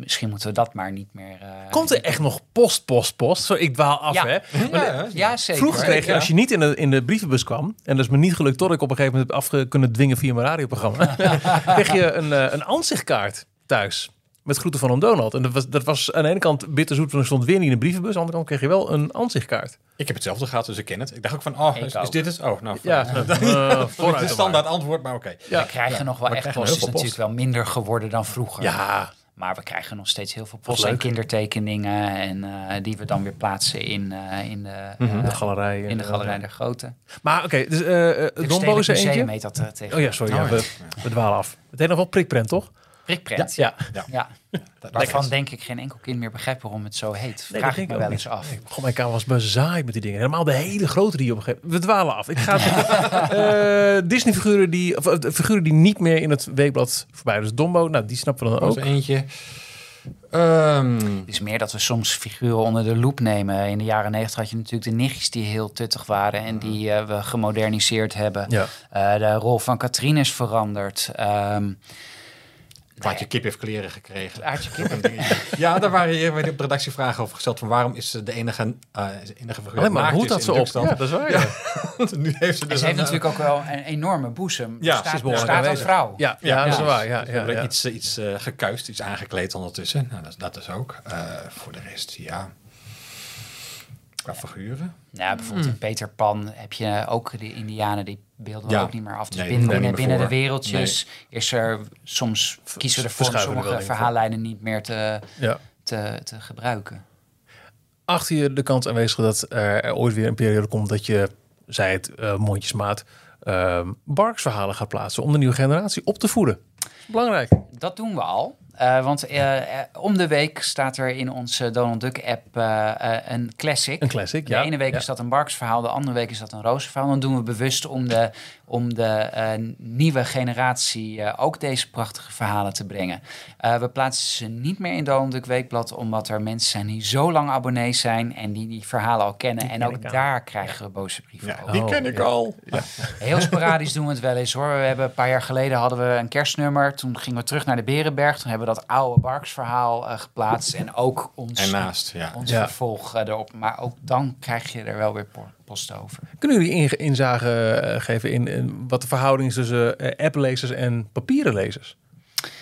misschien moeten we dat maar niet meer. Uh, Komt er echt nog post, post, post? Zo, ik dwaal af, ja. hè? Ja, ja, zeker. Vroeger kreeg je, als je niet in de, in de brievenbus kwam, en dat is me niet gelukt tot ik op een gegeven moment heb af kunnen dwingen via mijn radioprogramma, kreeg je een, uh, een ansichtkaart thuis. met groeten van een Donald. En dat was, dat was aan de ene kant bitterzoet, want er stond weer niet in de brievenbus. Aan de andere kant kreeg je wel een aanzichtkaart. Ik heb hetzelfde gehad, dus ik ken het. Ik dacht ook van, oh, is, dit het? Oh, nou, Ja, eh, is vooruit een dan standaard antwoord, maar oké. Ja. We krijgen nog wel we echt post. Het is natuurlijk wel minder geworden dan vroeger. Ja, Maar we krijgen nog steeds heel veel post en kindertekeningen. En eh, die we dan weer plaatsen in, eh, in de, eh, de galerij. in de eh, Galerij der Grote. Maar oké, dus eh eh, Het Dombo is Museum eentje. heet dat eh, tegen. Oh ja, sorry, ja, we, we dwalen af. Het heet nog wel prikprent, toch? Prikprent. Ja. Ja. Dat- Waarvan denk ik geen enkel kind meer begrijpt waarom het zo heet. Vraag ik denk me ik wel eens af. Nee, Goh, mijn kamer was bezaaid met die dingen. Helemaal de hele grote die op een gegeven moment... We dwalen af. Ik ga eh, Disney-figuren die, of, eh, figuren die niet meer in het weekblad voorbij. Dus Dombo, nou, die snappen we dan ook. er eentje. Ehm, Het is meer dat we soms figuren onder de loep nemen. In de jaren negentig had je natuurlijk de nichtjes die heel tuttig waren en die eh, we gemoderniseerd hebben. Ja. Eh, de rol van Katrien is veranderd. Ehm Plaatje kip heeft kleren gekregen. Aartje Kip. Ja, daar waren hier bij de redactie vragen over gesteld. Van waarom is ze de enige, eh de enige figuur Alleen maar hoe is dat ze op? Duitsland? Ja, dat is waar. Ja, Want nu heeft ze En dus ze heeft een, natuurlijk ook wel een enorme boezem. Ja, Er ze is staat, behoorlijk staat als aanwezig. vrouw. ja, ja, Ja. dat is waar. Ja, ja. iets, iets eh, gekuist, iets aangekleed ondertussen. Nou, dat, is- dat is ook. Eh, voor de rest, ja. Qua figuren. Ja, bijvoorbeeld in Peter Pan heb je ook de Indianen, die beelden we Ja. ook niet meer af. Dus Nee, binnen, binnen, de wereldjes is er soms kiezen we ervoor om sommige verhaallijnen niet meer te, ja. te, te gebruiken. Achter je de kans aanwezig dat er ooit weer een periode komt dat je, zei het eh mondjesmaat, ehm Barks verhalen gaat plaatsen om de nieuwe generatie op te voeden. Belangrijk. Dat doen we al. Eh, want eh, eh, om de week staat er in onze Donald Duck app een classic. Een classic, De ja. ene week Ja. is dat een Barks verhaal, de andere week is dat een Roos verhaal. Dan doen we bewust om de, om de eh, nieuwe generatie eh, ook deze prachtige verhalen te brengen. Eh, we plaatsen ze niet meer in Donald Duck Weekblad, omdat er mensen zijn die zo lang abonnees zijn en die die verhalen al kennen. en ken ook al. daar krijgen we boze brieven Ja, over. die Oh, ken ik ja. al. Heel sporadisch doen we het wel eens hoor. We hebben een paar jaar geleden hadden we een kerstnummer. Toen gingen we terug naar de Berenberg. Toen hebben we dat oude Barks verhaal eh, geplaatst. En ook ons, En naast, ja. ons Ja. vervolg eh, erop. Maar ook dan krijg je er wel weer po- post over. Kunnen jullie inge- inzage eh, geven in, in wat de verhouding is tussen eh, applezers en papieren lezers?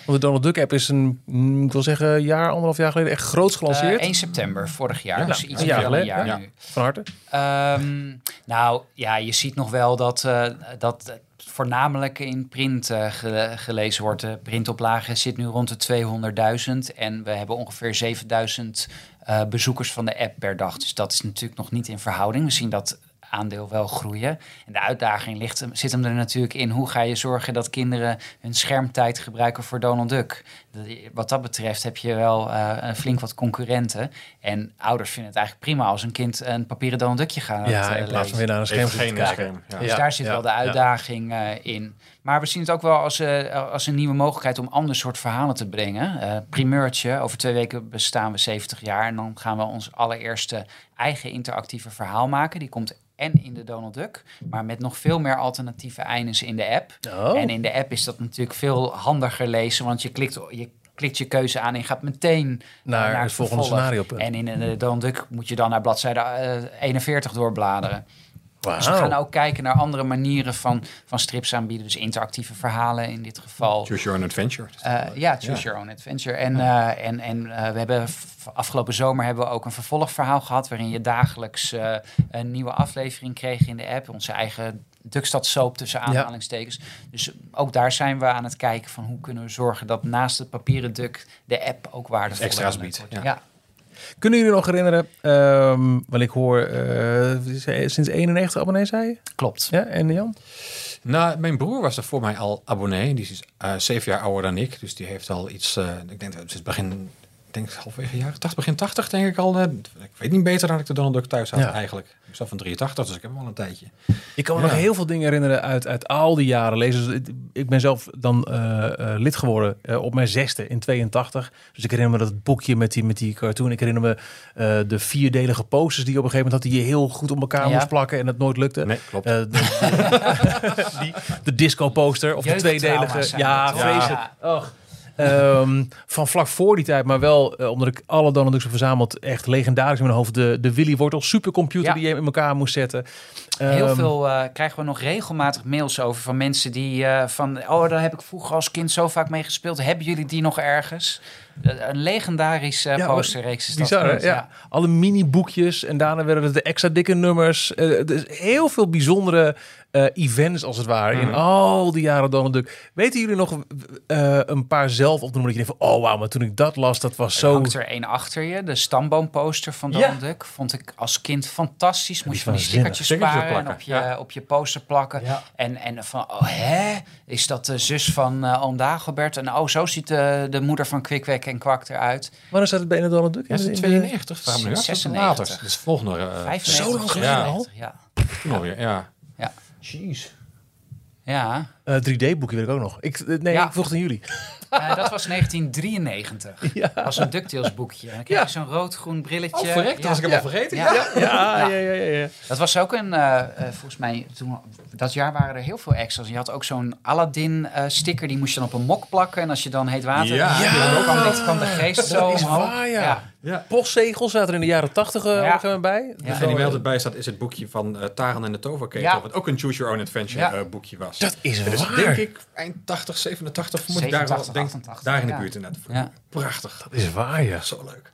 Want de Donald Duck app is een, mm, ik wil zeggen, een jaar, anderhalf jaar geleden echt groots gelanceerd. Eh, 1 september vorig jaar. Ja, dus iets een meer jaar dan een geleden, jaar ja. nu. Van harte. Ehm, nou ja, je ziet nog wel dat, eh, dat het voornamelijk in print eh, ge- gelezen wordt. De printoplage zit nu rond de 200.000 en we hebben ongeveer 7000 eh, bezoekers van de app per dag. Dus dat is natuurlijk nog niet in verhouding. We zien dat aandeel wel groeien. En de uitdaging ligt, hem- zit hem er natuurlijk in. Hoe ga je zorgen dat kinderen hun schermtijd gebruiken voor Donald Duck? Dat- Wat dat betreft heb je wel eh, een flink wat concurrenten. En ouders vinden het eigenlijk prima als een kind een papieren Donald Duckje gaat ja, eh, in plaats van weer naar een scherm Even te geen kijken. scherm. Ja. Dus Ja, daar zit ja, wel de ja. uitdaging eh, in. Maar we zien het ook wel als, eh, als een nieuwe mogelijkheid om ander soort verhalen te brengen. Eh primeurtje, over twee weken bestaan we 70 jaar. En dan gaan we ons allereerste eigen interactieve verhaal maken. Die komt en in de Donald Duck, maar met nog veel meer alternatieve eindes in de app. Oh. En in de app is dat natuurlijk veel handiger lezen, want je klikt, je klikt je keuze aan en gaat meteen eh, Naar het volgende scenariopunt. En in de Donald Duck moet je dan naar bladzijde eh, 41 doorbladeren. Dus we gaan ook kijken naar andere manieren van, van strips aanbieden. Dus interactieve verhalen in dit geval. Choose your own adventure. Eh, ja, Choose Your Own Adventure. En, eh, en, en eh, we hebben afgelopen zomer hebben we ook een vervolgverhaal gehad... waarin je dagelijks een nieuwe aflevering kreeg in de app. Onze eigen Duckstad soap tussen aanhalingstekens. Dus ook daar zijn we aan het kijken van... hoe kunnen we zorgen dat naast het papieren Duck... de app ook waardevol extra's biedt, Ja. ja. Kunnen jullie nog herinneren, ehm want ik hoor eh, sinds 91 abonnees, zei je? klopt. Ja, en Jan? Nou, mijn broer was er voor mij al abonnee. Die is eh, zeven jaar ouder dan ik. Dus die heeft al iets, eh, ik denk dat het is begin, ik denk halverwege jaren 80, begin 80 denk ik al. eh, ik weet niet beter dan ik de Donald Duck thuis had Ja. eigenlijk. Ik zelf van 83, dus ik heb hem al een tijdje. Ik kan me Ja. nog heel veel dingen herinneren uit, uit al die jaren lezen. Dus ik ben zelf dan eh, eh, lid geworden eh, op mijn zesde in 82. Dus ik herinner me dat boekje met die, met die cartoon. Ik herinner me eh, de vierdelige posters die je op een gegeven moment had... die je heel goed op elkaar Ja. moest plakken en het nooit lukte. Nee, klopt. Eh, de, disco poster of de tweedelige. vreselijk. Ja. Och. Ehm, van vlak voor die tijd, maar wel eh, omdat ik alle Donald Ducks heb verzameld, echt legendarisch in mijn hoofd. De, de Willy Wortel supercomputer Ja. die je in elkaar moest zetten. Heel Ehm, veel eh, krijgen we nog regelmatig mails over van mensen die eh, van... Oh, daar heb ik vroeger als kind zo vaak mee gespeeld. Hebben jullie die nog ergens? Een legendarische Ja, posterreeks is dat. Bizar, hè? geweest, ja. Alle mini-boekjes en daarna werden het de extra dikke nummers. Eh, dus heel veel bijzondere eh, events, als het ware, Mhm. in al die jaren Donald Duck. Weten jullie nog eh, een paar zelf op te noemen dat je denkt van... Oh, wauw, maar toen ik dat las, dat was Er zo... er één achter je, de stamboomposter van Ja. Donald Duck. Vond ik als kind fantastisch. Moest je van die stickertjes sparen en op je, ja. op je poster plakken. Ja. En, en van, oh hè, is dat de zus van eh oom Dagobert? En oh, zo ziet de, de moeder van Kwikwek en Kwak eruit. Wanneer staat het bij een Donald Duck? Ja, is In het de- 92? Vraag me nu af. 96. Later. Dat is volgende. 95, zo lang geleden 96, Ja. ja. Jeez. Ja, Eh, 3D-boekje weet ik ook nog. Ik, eh, nee, Ja. ik vroeg het aan jullie. Eh, dat was 1993. Ja. Dat was een DuckTales boekje. En dan kreeg Ja. je zo'n rood-groen brilletje. Oh, verrekt, dat was ik Ja. helemaal vergeten. Ja. Ja, ja, ja, ja. ja. Dat was ook een, eh, eh, volgens mij, toen, dat jaar waren er heel veel extras. Je had ook zo'n Aladdin-sticker, die moest je dan op een mok plakken. En als je dan heet water, Ja. dan Ja. dit, kwam de geest zo omhoog. waar, ja. Ja. Postzegels zaten er in de jaren 80 eh, Ja. bij. Ja. Dus En die wel- mij altijd bij staat is het boekje van eh Taran en de Toverketel. Ja. Wat ook een Choose Your Own Adventure Ja. eh, boekje was. Dat is Dus waar. denk ik eind 80, 87, vermoed ik daar, wel, 87, denk, 88, daar in de ja. buurt inderdaad. Ja. Prachtig. Dat is waar, ja. Zo leuk.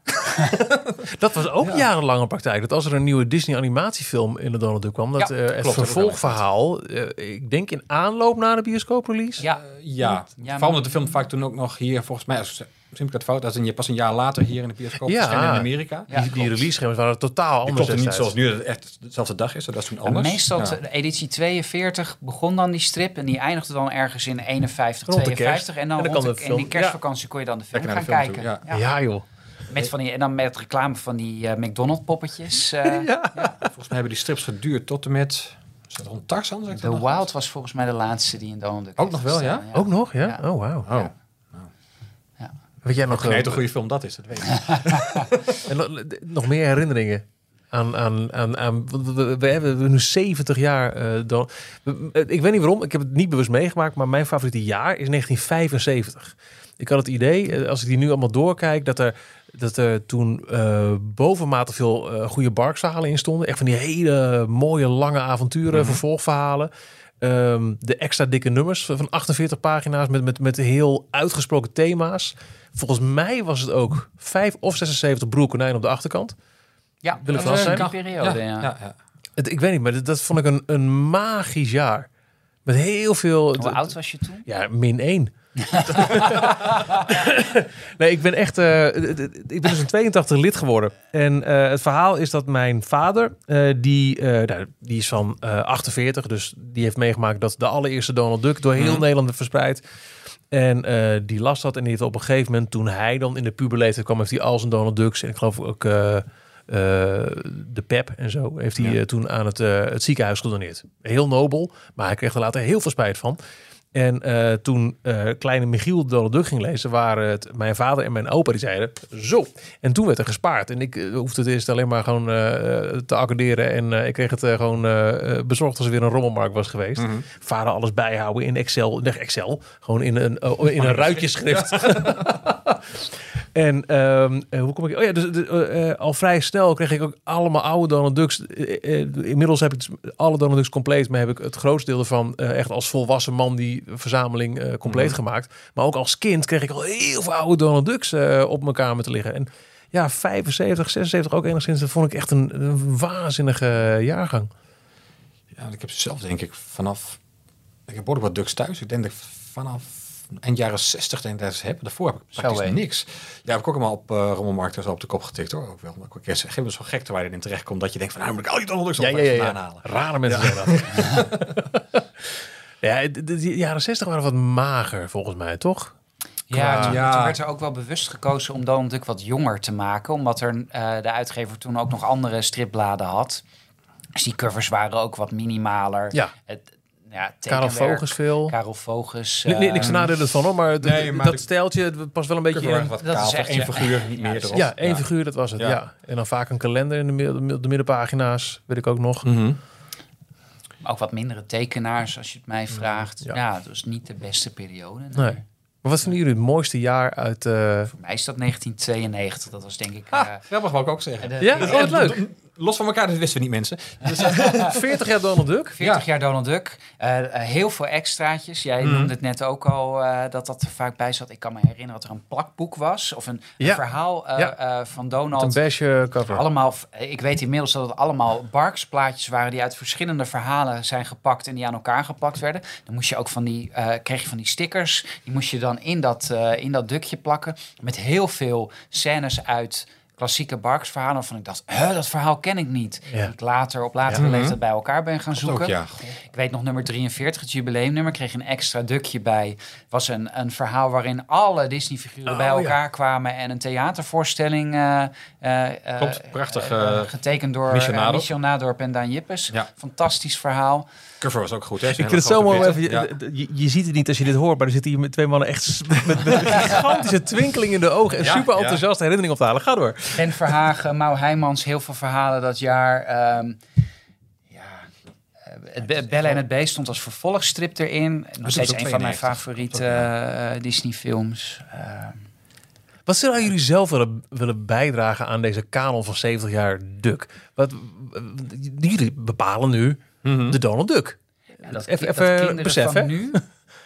Dat was ook jarenlange praktijk. Dat als er een nieuwe Disney animatiefilm in de Donald Duck kwam, dat Ja, eh, het klopt, vervolgverhaal, eh, ik denk in aanloop naar de bioscooprelease. Ja, Ja, Ja, vooral omdat de film vaak toen ook nog hier, volgens mij, als, misschien heb ik dat fout, als een, pas een jaar later hier in de bioscoop Ja. in Amerika. Ja, die, die release schermen waren totaal Die anders klopte niet zoals nu, dat het echt dezelfde dag is. Dat is toen En anders. meestal, Ja. de editie 42 begon dan die strip en die eindigde dan ergens in 51, Rond de 52. kerst. En dan, En dan rond de- de in die kerstvakantie kon je dan de film Lekker gaan de film kijken. toe, Ja, joh. Met van die, en dan met reclame van die eh, McDonald's poppetjes. eh, Ja. Volgens mij hebben die strips geduurd tot en met... Is dat rond Tarzan? The? Wild was volgens mij de laatste die in Donald Duck Ook nog wel, gestaan, Ook nog, ja? Ja. Oh, wauw. Weet jij nog, eh, het een goede film dat is, dat weet ik. en nog- nog meer herinneringen aan... aan, aan, aan we, we- hebben nu 70 jaar... eh, dan, eh, ik weet niet waarom, ik heb het niet bewust meegemaakt... maar mijn favoriete jaar is 1975. Ik had het idee, eh, als ik die nu allemaal doorkijk... dat er, dat er toen eh bovenmate veel eh, goede barksverhalen in stonden. Echt van die hele mooie, lange avonturen, vervolgverhalen. Ehm, de extra dikke nummers van 48 pagina's met, met, met heel uitgesproken thema's. Volgens mij was het ook 5 of 76 broer konijn op de achterkant. Ja, Wil ik dat was vast in zijn? periode, ja. ja, ja. Het, ik weet niet, maar dat, dat vond ik een, een magisch jaar. Met heel veel... Hoe oud was je toen? Ja, min 1. nee, ik ben echt. eh, ik ben dus in 82 lid geworden. En eh, het verhaal is dat mijn vader, eh, die, nou, die is van eh 48, dus die heeft meegemaakt dat de allereerste Donald Duck door heel Mhm. Nederland werd verspreid. En die las dat en die heeft op een gegeven moment, toen hij dan in de puberleeftijd kwam, heeft hij al zijn Donald Ducks en ik geloof ook de Pep en zo, heeft hij Ja. toen aan het, het ziekenhuis gedoneerd. Heel nobel, maar hij kreeg er later heel veel spijt van. En eh, toen eh, kleine Michiel Donald Duck ging lezen, waren het mijn vader en mijn opa die zeiden zo. En toen werd er gespaard. En ik eh, hoefde het eerst alleen maar gewoon te accorderen. En ik kreeg het gewoon bezorgd als er weer een rommelmarkt was geweest. Mhm. Vader alles bijhouden in Excel. Nee, Excel. Gewoon in een, oh, in een ruitjeschrift. en ehm, eh, hoe kom ik... Oh ja, dus al vrij snel kreeg ik ook allemaal oude Donald Ducks. Inmiddels heb ik alle Donald Ducks compleet. Maar heb ik het grootste deel ervan echt als volwassen man die verzameling eh, compleet Mhm. gemaakt. Maar ook als kind kreeg ik al heel veel oude Donald Ducks eh, op mijn kamer te liggen. En ja, 75, 76 ook enigszins. Dat vond ik echt een, een waanzinnige jaargang. Ja, ik heb zelf denk ik vanaf... Ik heb behoorlijk wat Ducks thuis. Ik denk dat ik vanaf eind jaren 60 denk ik dat ik ze heb. Daarvoor heb ik praktisch niks. Ja, heb ik ook allemaal op uh, Rommelmarkt op de kop getikt hoor. Ook wel. Maar ik een gegeven zo gek waar je erin terecht komt dat je denkt van nou moet ik al die Donald Ducks Ja, ja, ja, ja, ja. aanhalen. Rare mensen zijn dat. ja, de, de- jaren 60 waren wat mager volgens mij, toch? Ja, toen, Ja. toen werd er ook wel bewust gekozen om Donald Duck wat jonger te maken. Omdat er, eh, de uitgever toen ook nog andere stripbladen had. Dus die covers waren ook wat minimaler. Ja. Het, ja, Karel Vogels veel. Karel Vogels. Ni- ni- niks eh, nadelen van hoor, maar, Nee, maar dat het past wel een beetje in. wat Dat kaal is echt, één ja. figuur, niet Ja, meer erop. Ja, één figuur, dat was het. Ja. Ja. En dan vaak een kalender in de, midden- de middenpagina's, weet ik ook nog. Mhm. Maar ook wat mindere tekenaars, als je het mij vraagt. Ja. Ja, dat was niet de beste periode. nee. Nee. Maar wat vinden jullie het mooiste jaar uit... eh, Voor mij is dat 1992. Dat was denk ik... Ah, eh, grappig wou ik ook zeggen. de- Ja, de- oh, wat leuk. Los van elkaar, dat wisten we niet mensen. 40 jaar Donald Duck. 40 jaar Donald Duck. Eh, eh, heel veel extraatjes. Jij Mhm. noemde het net ook al eh, dat dat er vaak bij zat. Ik kan me herinneren dat er een plakboek was. Of een, een verhaal eh, Ja. eh, van Een Donald. beige cover. Allemaal, ik weet inmiddels dat het allemaal Barks plaatjes waren die uit verschillende verhalen zijn gepakt en die aan elkaar geplakt werden. Dan moest je ook van die, eh, kreeg je van die stickers. Die moest je dan in dat, eh, in dat dukje plakken. Met heel veel scènes uit klassieke Barks verhalen. Waarvan ik dacht, huh, dat verhaal ken ik niet. Ja. Ik later op latere Ja. leeftijd bij elkaar ben gaan zoeken. Ook, ja. Ik weet nog nummer 43, het jubileumnummer, kreeg een extra dukje bij. Was een, een verhaal waarin alle Disney-figuren Oh, bij ja. elkaar kwamen en een theatervoorstelling. eh, eh, eh, Klopt, prachtig, getekend door Michel Nadorp. Michel Nadorp en Daan Jippes. Ja. Fantastisch verhaal. Cover was ook goed, hè? Ik vind het zo mooi. om Even, je, je, je ziet het niet als je dit hoort, maar er zitten hier met twee mannen echt met, met een gigantische twinkeling in de ogen en Ja, super ja. enthousiaste herinnering op te halen. Ga door. Ben Verhagen, Mau Heijmans, heel veel verhalen dat jaar. Ehm, ja, eh, het Be- en het Beest stond als vervolgstrip erin. Nog steeds ook een van mijn 92. favoriete eh, Disney-films. Ehm, Wat zouden jullie zelf willen, willen bijdragen aan deze kanon van 70 jaar Duck? Wat, jullie bepalen nu Mhm. de Donald Duck. Ja, dat, Even- dat even besef, van hè? nu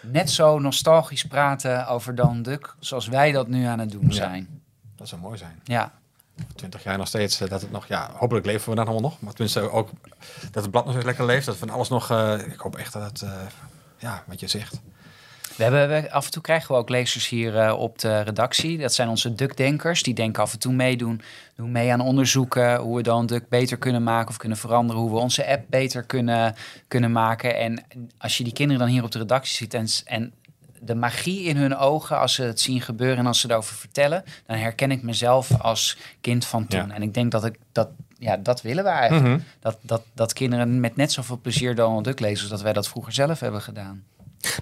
net zo nostalgisch praten over Dan Duck zoals wij dat nu aan het doen Ja. zijn. Dat zou mooi zijn. Ja, 20 jaar nog steeds, eh, dat het nog, ja, hopelijk leven we dan allemaal nog. Maar tenminste ook dat het blad nog eens lekker leeft. Dat van alles nog, eh, ik hoop echt dat het, eh, ja, wat je zegt. We hebben, we, af en toe krijgen we ook lezers hier eh, op de redactie. Dat zijn onze Duck-denkers. Die denken af en toe meedoen, doen mee aan onderzoeken hoe we dan Duck beter kunnen maken of kunnen veranderen. Hoe we onze app beter kunnen, kunnen maken. En als je die kinderen dan hier op de redactie ziet en, en de magie in hun ogen als ze het zien gebeuren en als ze erover vertellen, dan herken ik mezelf als kind van toen. Ja. En ik denk dat ik dat, ja, dat willen we eigenlijk. Dat, dat, dat kinderen met net zoveel plezier Donald Duck lezen als dat wij dat vroeger zelf hebben gedaan.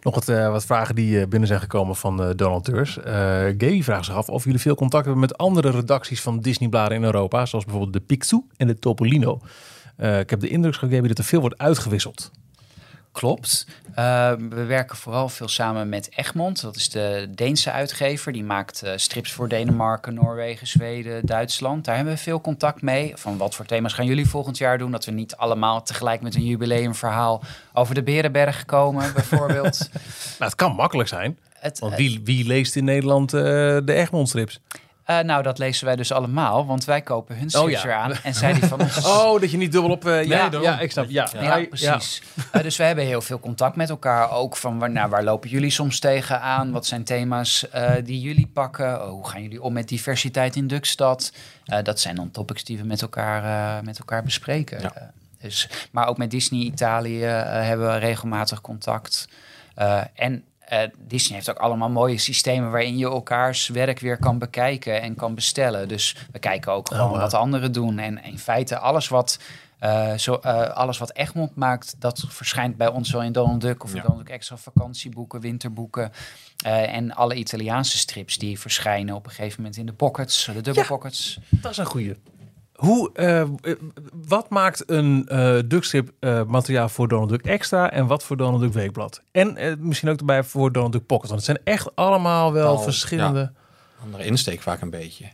Nog wat, eh, wat vragen die eh, binnen zijn gekomen van eh, Donald Teurs. Eh Gaby vraagt zich af of jullie veel contact hebben met andere redacties van Disney-bladen in Europa. Zoals bijvoorbeeld de Picsou en de Topolino. Ik heb de indruk, Gaby, dat er veel wordt uitgewisseld. Klopt. Eh, we werken vooral veel samen met Egmond. Dat is de Deense uitgever. Die maakt eh, strips voor Denemarken, Noorwegen, Zweden, Duitsland. Daar hebben we veel contact mee. Van wat voor thema's gaan jullie volgend jaar doen? Dat we niet allemaal tegelijk met een jubileumverhaal over de Berenberg komen, bijvoorbeeld. Nou, het kan makkelijk zijn. Het, Want wie, wie leest in Nederland eh, de Egmond-strips? Eh, nou, dat lezen wij dus allemaal, want wij kopen hun Oh, ja. aan. En zij die van ons. Oh, dat je niet dubbel op... eh, ja, ja, ik snap. Ja, Ja, precies. Eh, dus we hebben heel veel contact met elkaar. Ook van waar, nou, waar lopen jullie soms tegenaan? Wat zijn thema's die jullie pakken? Oh, hoe gaan jullie om met diversiteit in Dukstad? Dat zijn dan topics die we met elkaar, met elkaar bespreken. Ja. Dus, maar ook met Disney Italië hebben we regelmatig contact. En eh, Disney heeft ook allemaal mooie systemen waarin je elkaars werk weer kan bekijken en kan bestellen. Dus we kijken ook gewoon wauw. wat anderen doen. En in feite alles wat, eh, zo, eh, alles wat Egmond maakt, dat verschijnt bij ons wel in Donald Duck of in Ja. Donald Duck extra vakantieboeken, winterboeken. en alle Italiaanse strips die verschijnen op een gegeven moment in de pockets, de dubbelpockets. Dat is een goeie. Hoe, eh, eh, wat maakt een Duckstrip eh, materiaal voor Donald Duck Extra en wat voor Donald Duck Weekblad? En misschien ook erbij voor Donald Duck Pocket. Want het zijn echt allemaal wel Al, verschillende... Andere insteek vaak een beetje.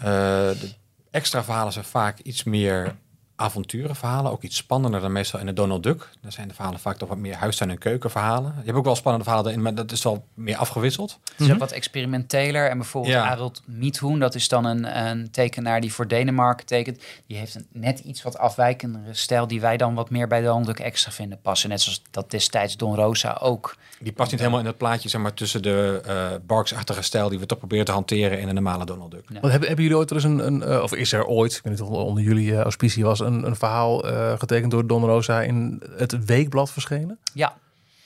De extra verhalen zijn vaak iets meer avonturenverhalen. Ook iets spannender dan meestal in de Donald Duck. Daar zijn de verhalen vaak toch wat meer huistuin- en keukenverhalen. Je hebt ook wel spannende verhalen erin, maar dat is wel meer afgewisseld. Het is ook wat experimenteler. En bijvoorbeeld Ja. Miethoen, dat is dan een, een tekenaar die voor Denemarken tekent. Die heeft een net iets wat afwijkendere stijl die wij dan wat meer bij Donald Duck extra vinden passen. Net zoals dat destijds Don Rosa ook. Die past niet helemaal in het plaatje, zeg maar, tussen de eh Barks-achtige stijl die we toch proberen te hanteren in een normale Donald Duck. Ja. Want hebben, hebben jullie ooit er eens een, een eh, of is er ooit, ik weet niet of onder jullie uh, auspicie was, een, een verhaal eh, getekend door Don Rosa in het weekblad verschenen? Ja,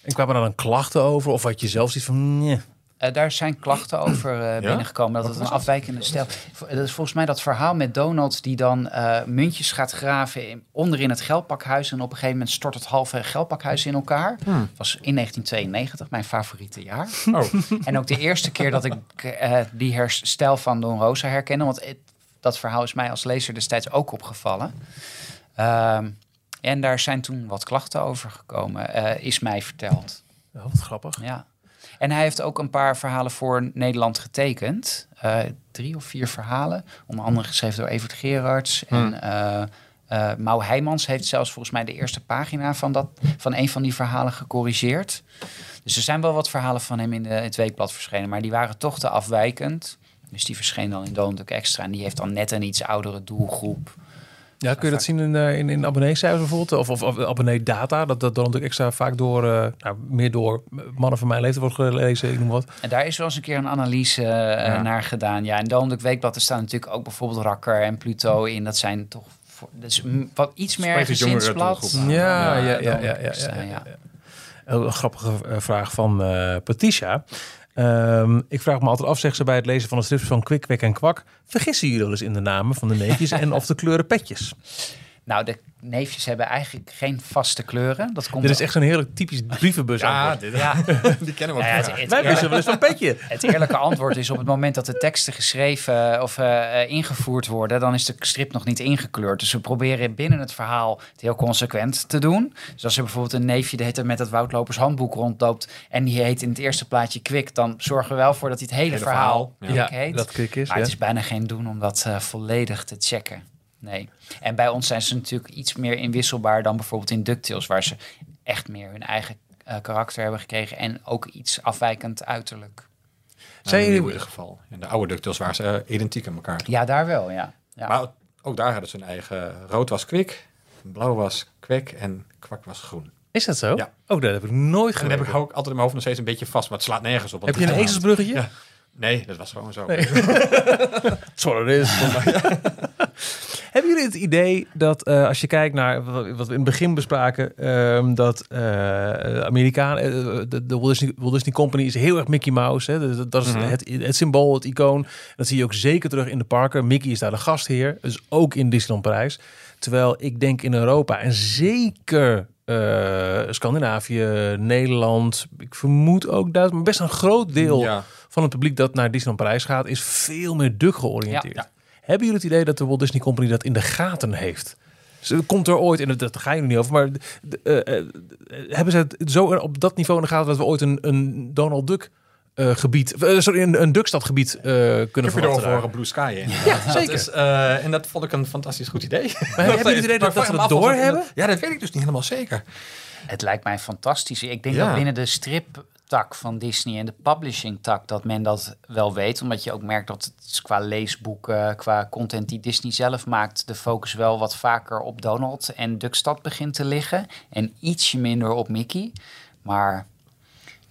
En kwamen er dan klachten over? Of had je zelf zoiets van, nee. Eh, daar zijn klachten over eh, binnengekomen. Dat het een afwijkende stijl. Dat is volgens mij dat verhaal met Donald die dan eh, muntjes gaat graven in, onderin het geldpakhuis. En op een gegeven moment stort het halve geldpakhuis in elkaar. Dat was in 1992, mijn favoriete jaar. Oh, En ook de eerste keer dat ik eh, die herstel van Don Rosa herkende. Want het- dat verhaal is mij als lezer destijds ook opgevallen. Ehm, en daar zijn toen wat klachten over gekomen, eh, is mij verteld. Oh, wat grappig. Ja. En hij heeft ook een paar verhalen voor Nederland getekend. eh, drie of vier verhalen. Onder andere geschreven door Evert Gerards. En eh eh, Mau Heijmans heeft zelfs volgens mij de eerste pagina van, dat, van een van die verhalen gecorrigeerd. Dus er zijn wel wat verhalen van hem in, de, in het weekblad verschenen. Maar die waren toch te afwijkend. Dus die verscheen dan in Duck Extra. En die heeft dan net een iets oudere doelgroep. Ja, kun je dat zien in, eh, in, in abonneecijfers bijvoorbeeld? Of, of, of abonnee-data? Dat, dat dan natuurlijk extra vaak door, eh, nou, meer door mannen van mijn leeftijd wordt gelezen, ik noem wat. En daar is wel eens een keer een analyse eh, Ja. naar gedaan. Ja, Donald Duck Weekblad er staan natuurlijk ook bijvoorbeeld Rakker en Pluto in. Dat zijn toch voor, dus m- wat iets meer gezinsblad. Ja, dan, ja, ja, ja, ja, ja, ja, ja. Een grappige vraag van eh Patricia. Ehm, ik vraag me altijd af, zegt ze bij het lezen van de strips van Kwik, Kwek en Kwak. Vergissen jullie wel eens in de namen van de neefjes en of de kleuren petjes? Nou, de neefjes hebben eigenlijk geen vaste kleuren. Dat komt Dit is echt zo'n heerlijk typisch brievenbus. Ja, dit, Ja, die kennen we Nou ook. ja, Ja, het, het Wij wisten wel eens petje. het eerlijke antwoord is op het moment dat de teksten geschreven of eh, eh, ingevoerd worden, dan is de strip nog niet ingekleurd. Dus we proberen binnen het verhaal het heel consequent te doen. Dus als er bijvoorbeeld een neefje de heet met het Woudlopers handboek rondloopt en die heet in het eerste plaatje Kwik, dan zorgen we wel voor dat hij het hele, Hele verhaal, verhaal, Ja, heet. dat kwik is. Maar Ja. het is bijna geen doen om dat eh, volledig te checken. Nee. En bij ons zijn ze natuurlijk iets meer inwisselbaar dan bijvoorbeeld in DuckTales, waar ze echt meer hun eigen eh, karakter hebben gekregen en ook iets afwijkend uiterlijk. Zijn in jullie- ieder geval. In de oude DuckTales waren ze eh, identiek aan elkaar. Ja, daar wel, ja. ja. Maar ook daar hadden ze een eigen... Rood was kwik, blauw was kwik en kwak was groen. Is dat zo? Ja. Oh, dat heb ik nooit En dan heb ik ik altijd in mijn hoofd nog steeds een beetje vast, maar het slaat nergens op. Heb je een ezelsbruggetje? Ja. Nee, dat was gewoon zo. Sorry, dit is Hebben jullie het idee dat eh, als je kijkt naar wat we in het begin bespraken, ehm, dat eh Amerikaan, eh, de, de Walt, Disney, Walt Disney Company is heel erg Mickey Mouse. Hè? Dat, dat is Mhm. het, het symbool, het icoon. Dat zie je ook zeker terug in de parken. Mickey is daar de gastheer, dus ook in Disneyland Parijs. Terwijl ik denk in Europa en zeker Scandinavië, Nederland, ik vermoed ook Duitsland, maar best een groot deel Ja. van het publiek dat naar Disneyland Parijs gaat, is veel meer Duck georiënteerd. Ja, Hebben jullie het idee dat de Walt Disney Company dat in de gaten heeft? Dus komt er ooit, en dat ga je niet over, maar eh, eh, hebben ze het zo op dat niveau in de gaten dat we ooit een, een Donald Duck eh, gebied, sorry, een, een Duckstad-gebied eh, kunnen Ik heb je verwachten? daar? Blue Sky in. Ja, zeker. Dat is, eh, en dat vond ik een fantastisch goed idee. Maar hebben jullie het idee dat, dat ze dat doorhebben? Ja, dat weet ik dus niet helemaal zeker. Het lijkt mij fantastisch. Ik denk Ja. dat binnen de striptak van Disney en de publishing tak dat men dat wel weet. Omdat je ook merkt dat het qua leesboeken, qua content die Disney zelf maakt, de focus wel wat vaker op Donald en Duckstad begint te liggen. En ietsje minder op Mickey. Maar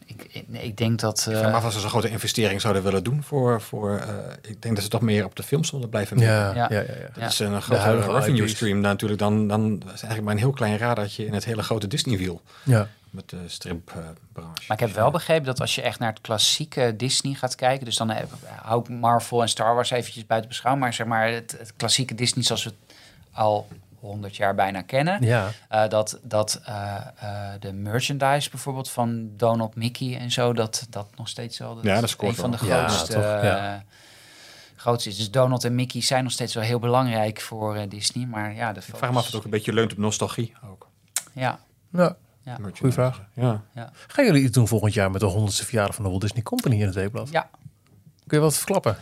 ik, ik denk dat... Ik eh, vraag me af als ze zo'n grote investering zouden willen doen voor... voor eh, ik denk dat ze toch meer op de film zullen blijven Ja, ja, Ja. ja. ja. Dat Ja. is een grote revenue IP's. stream natuurlijk. Dan, dan is eigenlijk maar een heel klein radartje in het hele grote Disney-wiel. ja. Met de stripbranche. Maar ik heb wel begrepen dat als je echt naar het klassieke Disney gaat kijken, dus dan heb, hou ik Marvel en Star Wars eventjes buiten beschouwing, maar zeg maar het, het klassieke Disney zoals we het al 100 jaar bijna kennen, ja. eh, dat, dat eh, eh, de merchandise bijvoorbeeld van Donald, Mickey en zo, dat dat nog steeds wel Ja, dat scoort een van de. Ja, grootste, ja. eh, grootste is. Dus Donald en Mickey zijn nog steeds wel heel belangrijk voor eh, Disney, maar ja, de Ik vraag me af of het ook een beetje leunt op nostalgie. Ook. ja, ja. Ja. Goeie vraag. Ja. Gaan jullie iets doen volgend jaar met de 100ste verjaardag van de Walt Disney Company in het weekblad? ja. Kun je wat verklappen?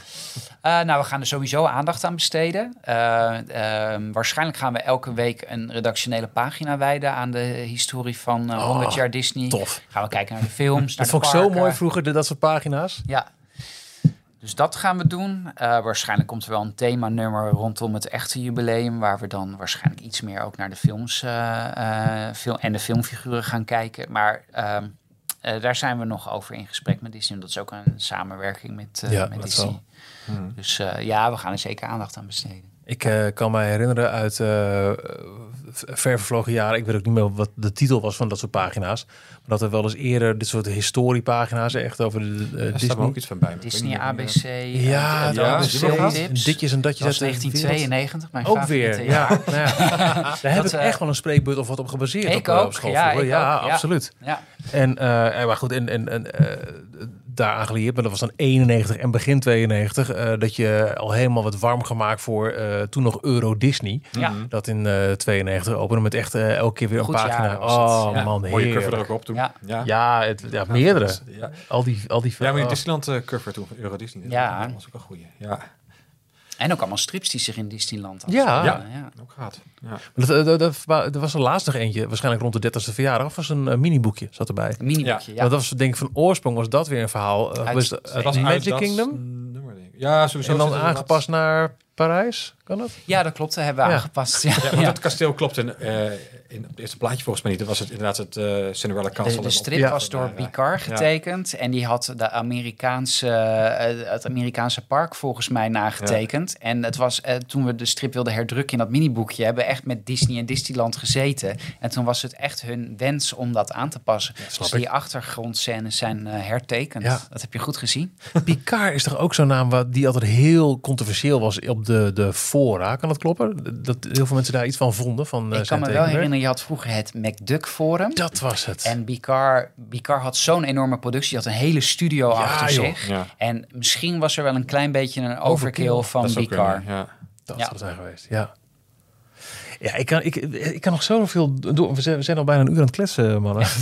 Eh, nou, we gaan er sowieso aandacht aan besteden. Eh, ehm, waarschijnlijk gaan we elke week een redactionele pagina wijden aan de historie van eh, 100 Oh, jaar Disney. Tof. Gaan we kijken naar de films, naar Dat de vond ik zo mooi vroeger, de- dat soort pagina's. Ja. Dus dat gaan we doen. Eh, waarschijnlijk komt er wel een themanummer rondom het echte jubileum, waar we dan waarschijnlijk iets meer ook naar de films eh, eh, en de filmfiguren gaan kijken. Maar ehm, eh, daar zijn we nog over in gesprek met Disney. Dat is ook een samenwerking met, Ja, met Disney. Hmm. Dus ja, we gaan er zeker aandacht aan besteden. Ik eh, kan mij herinneren uit eh ver vervlogen jaren, ik weet ook niet meer wat de titel was van dat soort pagina's, maar dat er wel eens eerder dit soort historiepagina's echt over de, eh, Daar staat me Disney. ook iets van bij. Disney. ABC. Ja, het ja, ABC is tips. Ditjes en datjes uit wereld. 1992, mijn Ook weer, ja. jaar. Nou ja. Daar heb Dat, ik eh, echt wel een spreekbeurt of wat op gebaseerd. Ik op, op ook, school ja, ik ja ook, ja. absoluut. Ja. En, eh, en maar goed, en, en, en eh, daaraan gelieerd, maar dat was dan 91 en begin 92, eh, dat je al helemaal wat warm gemaakt voor eh, toen nog Euro Disney. Ja. Dat in eh 92 opende met echt eh, elke keer weer een Goed pagina. jaar was het. Oh Ja. man, Mooie cover er ook op toen. Ja. ja. Ja, het, ja, meerdere. Ja, Al die, al die ja maar die oh. Disneyland eh, cover toen van Euro Disney. Ja. Was ook een goeie. Ja, En ook allemaal strips die zich in Disneyland Ja. afspelen. ja. ook gehad. Ja. Dat, dat, dat- dat- maar er was er laatst nog eentje, waarschijnlijk rond de 30ste verjaardag, of was een eh, miniboekje zat erbij. Een miniboekje, ja. Dat was denk ik van oorsprong was dat weer een verhaal. Uh, Uit- was, het was Magic uit Kingdom. nummer, denk ik. Ja, sowieso. En dan aangepast naar Parijs, kan dat? Ja, dat klopt. Dat hebben we Ja. aangepast. Ja. Ja, want Ja. het kasteel klopt in, eh, in het eerste plaatje volgens mij niet. Dat was het inderdaad het eh Cinderella Castle. De, de strip Ja. was door Ja, ja. Picard getekend. En die had de Amerikaanse, eh, het Amerikaanse park volgens mij nagetekend. En het was eh, toen we de strip wilden herdrukken in dat miniboekje... hebben we echt met Disney en Disneyland gezeten. En toen was het echt hun wens om dat aan te passen. dus die achtergrondscènes zijn hertekend. Ja. Dat heb je goed gezien. Picard is toch ook zo'n naam wat, die altijd heel controversieel was op de, de fora. Kan dat kloppen? Dat heel veel mensen daar iets van vonden. Van, Ik kan me wel herinneren, je had vroeger het McDuck Forum. Dat was het. En Picard, Picard had zo'n enorme productie. Die had een hele studio achter joh. zich. Ja. En misschien was er wel een klein beetje een overkill, Overkill. van Dat Picard. kunnen, ja. dat ja. zou het zijn geweest, ja. Ja, ik kan, ik, ik kan nog zoveel doen. We zijn, we zijn al bijna een uur aan het kletsen, mannen.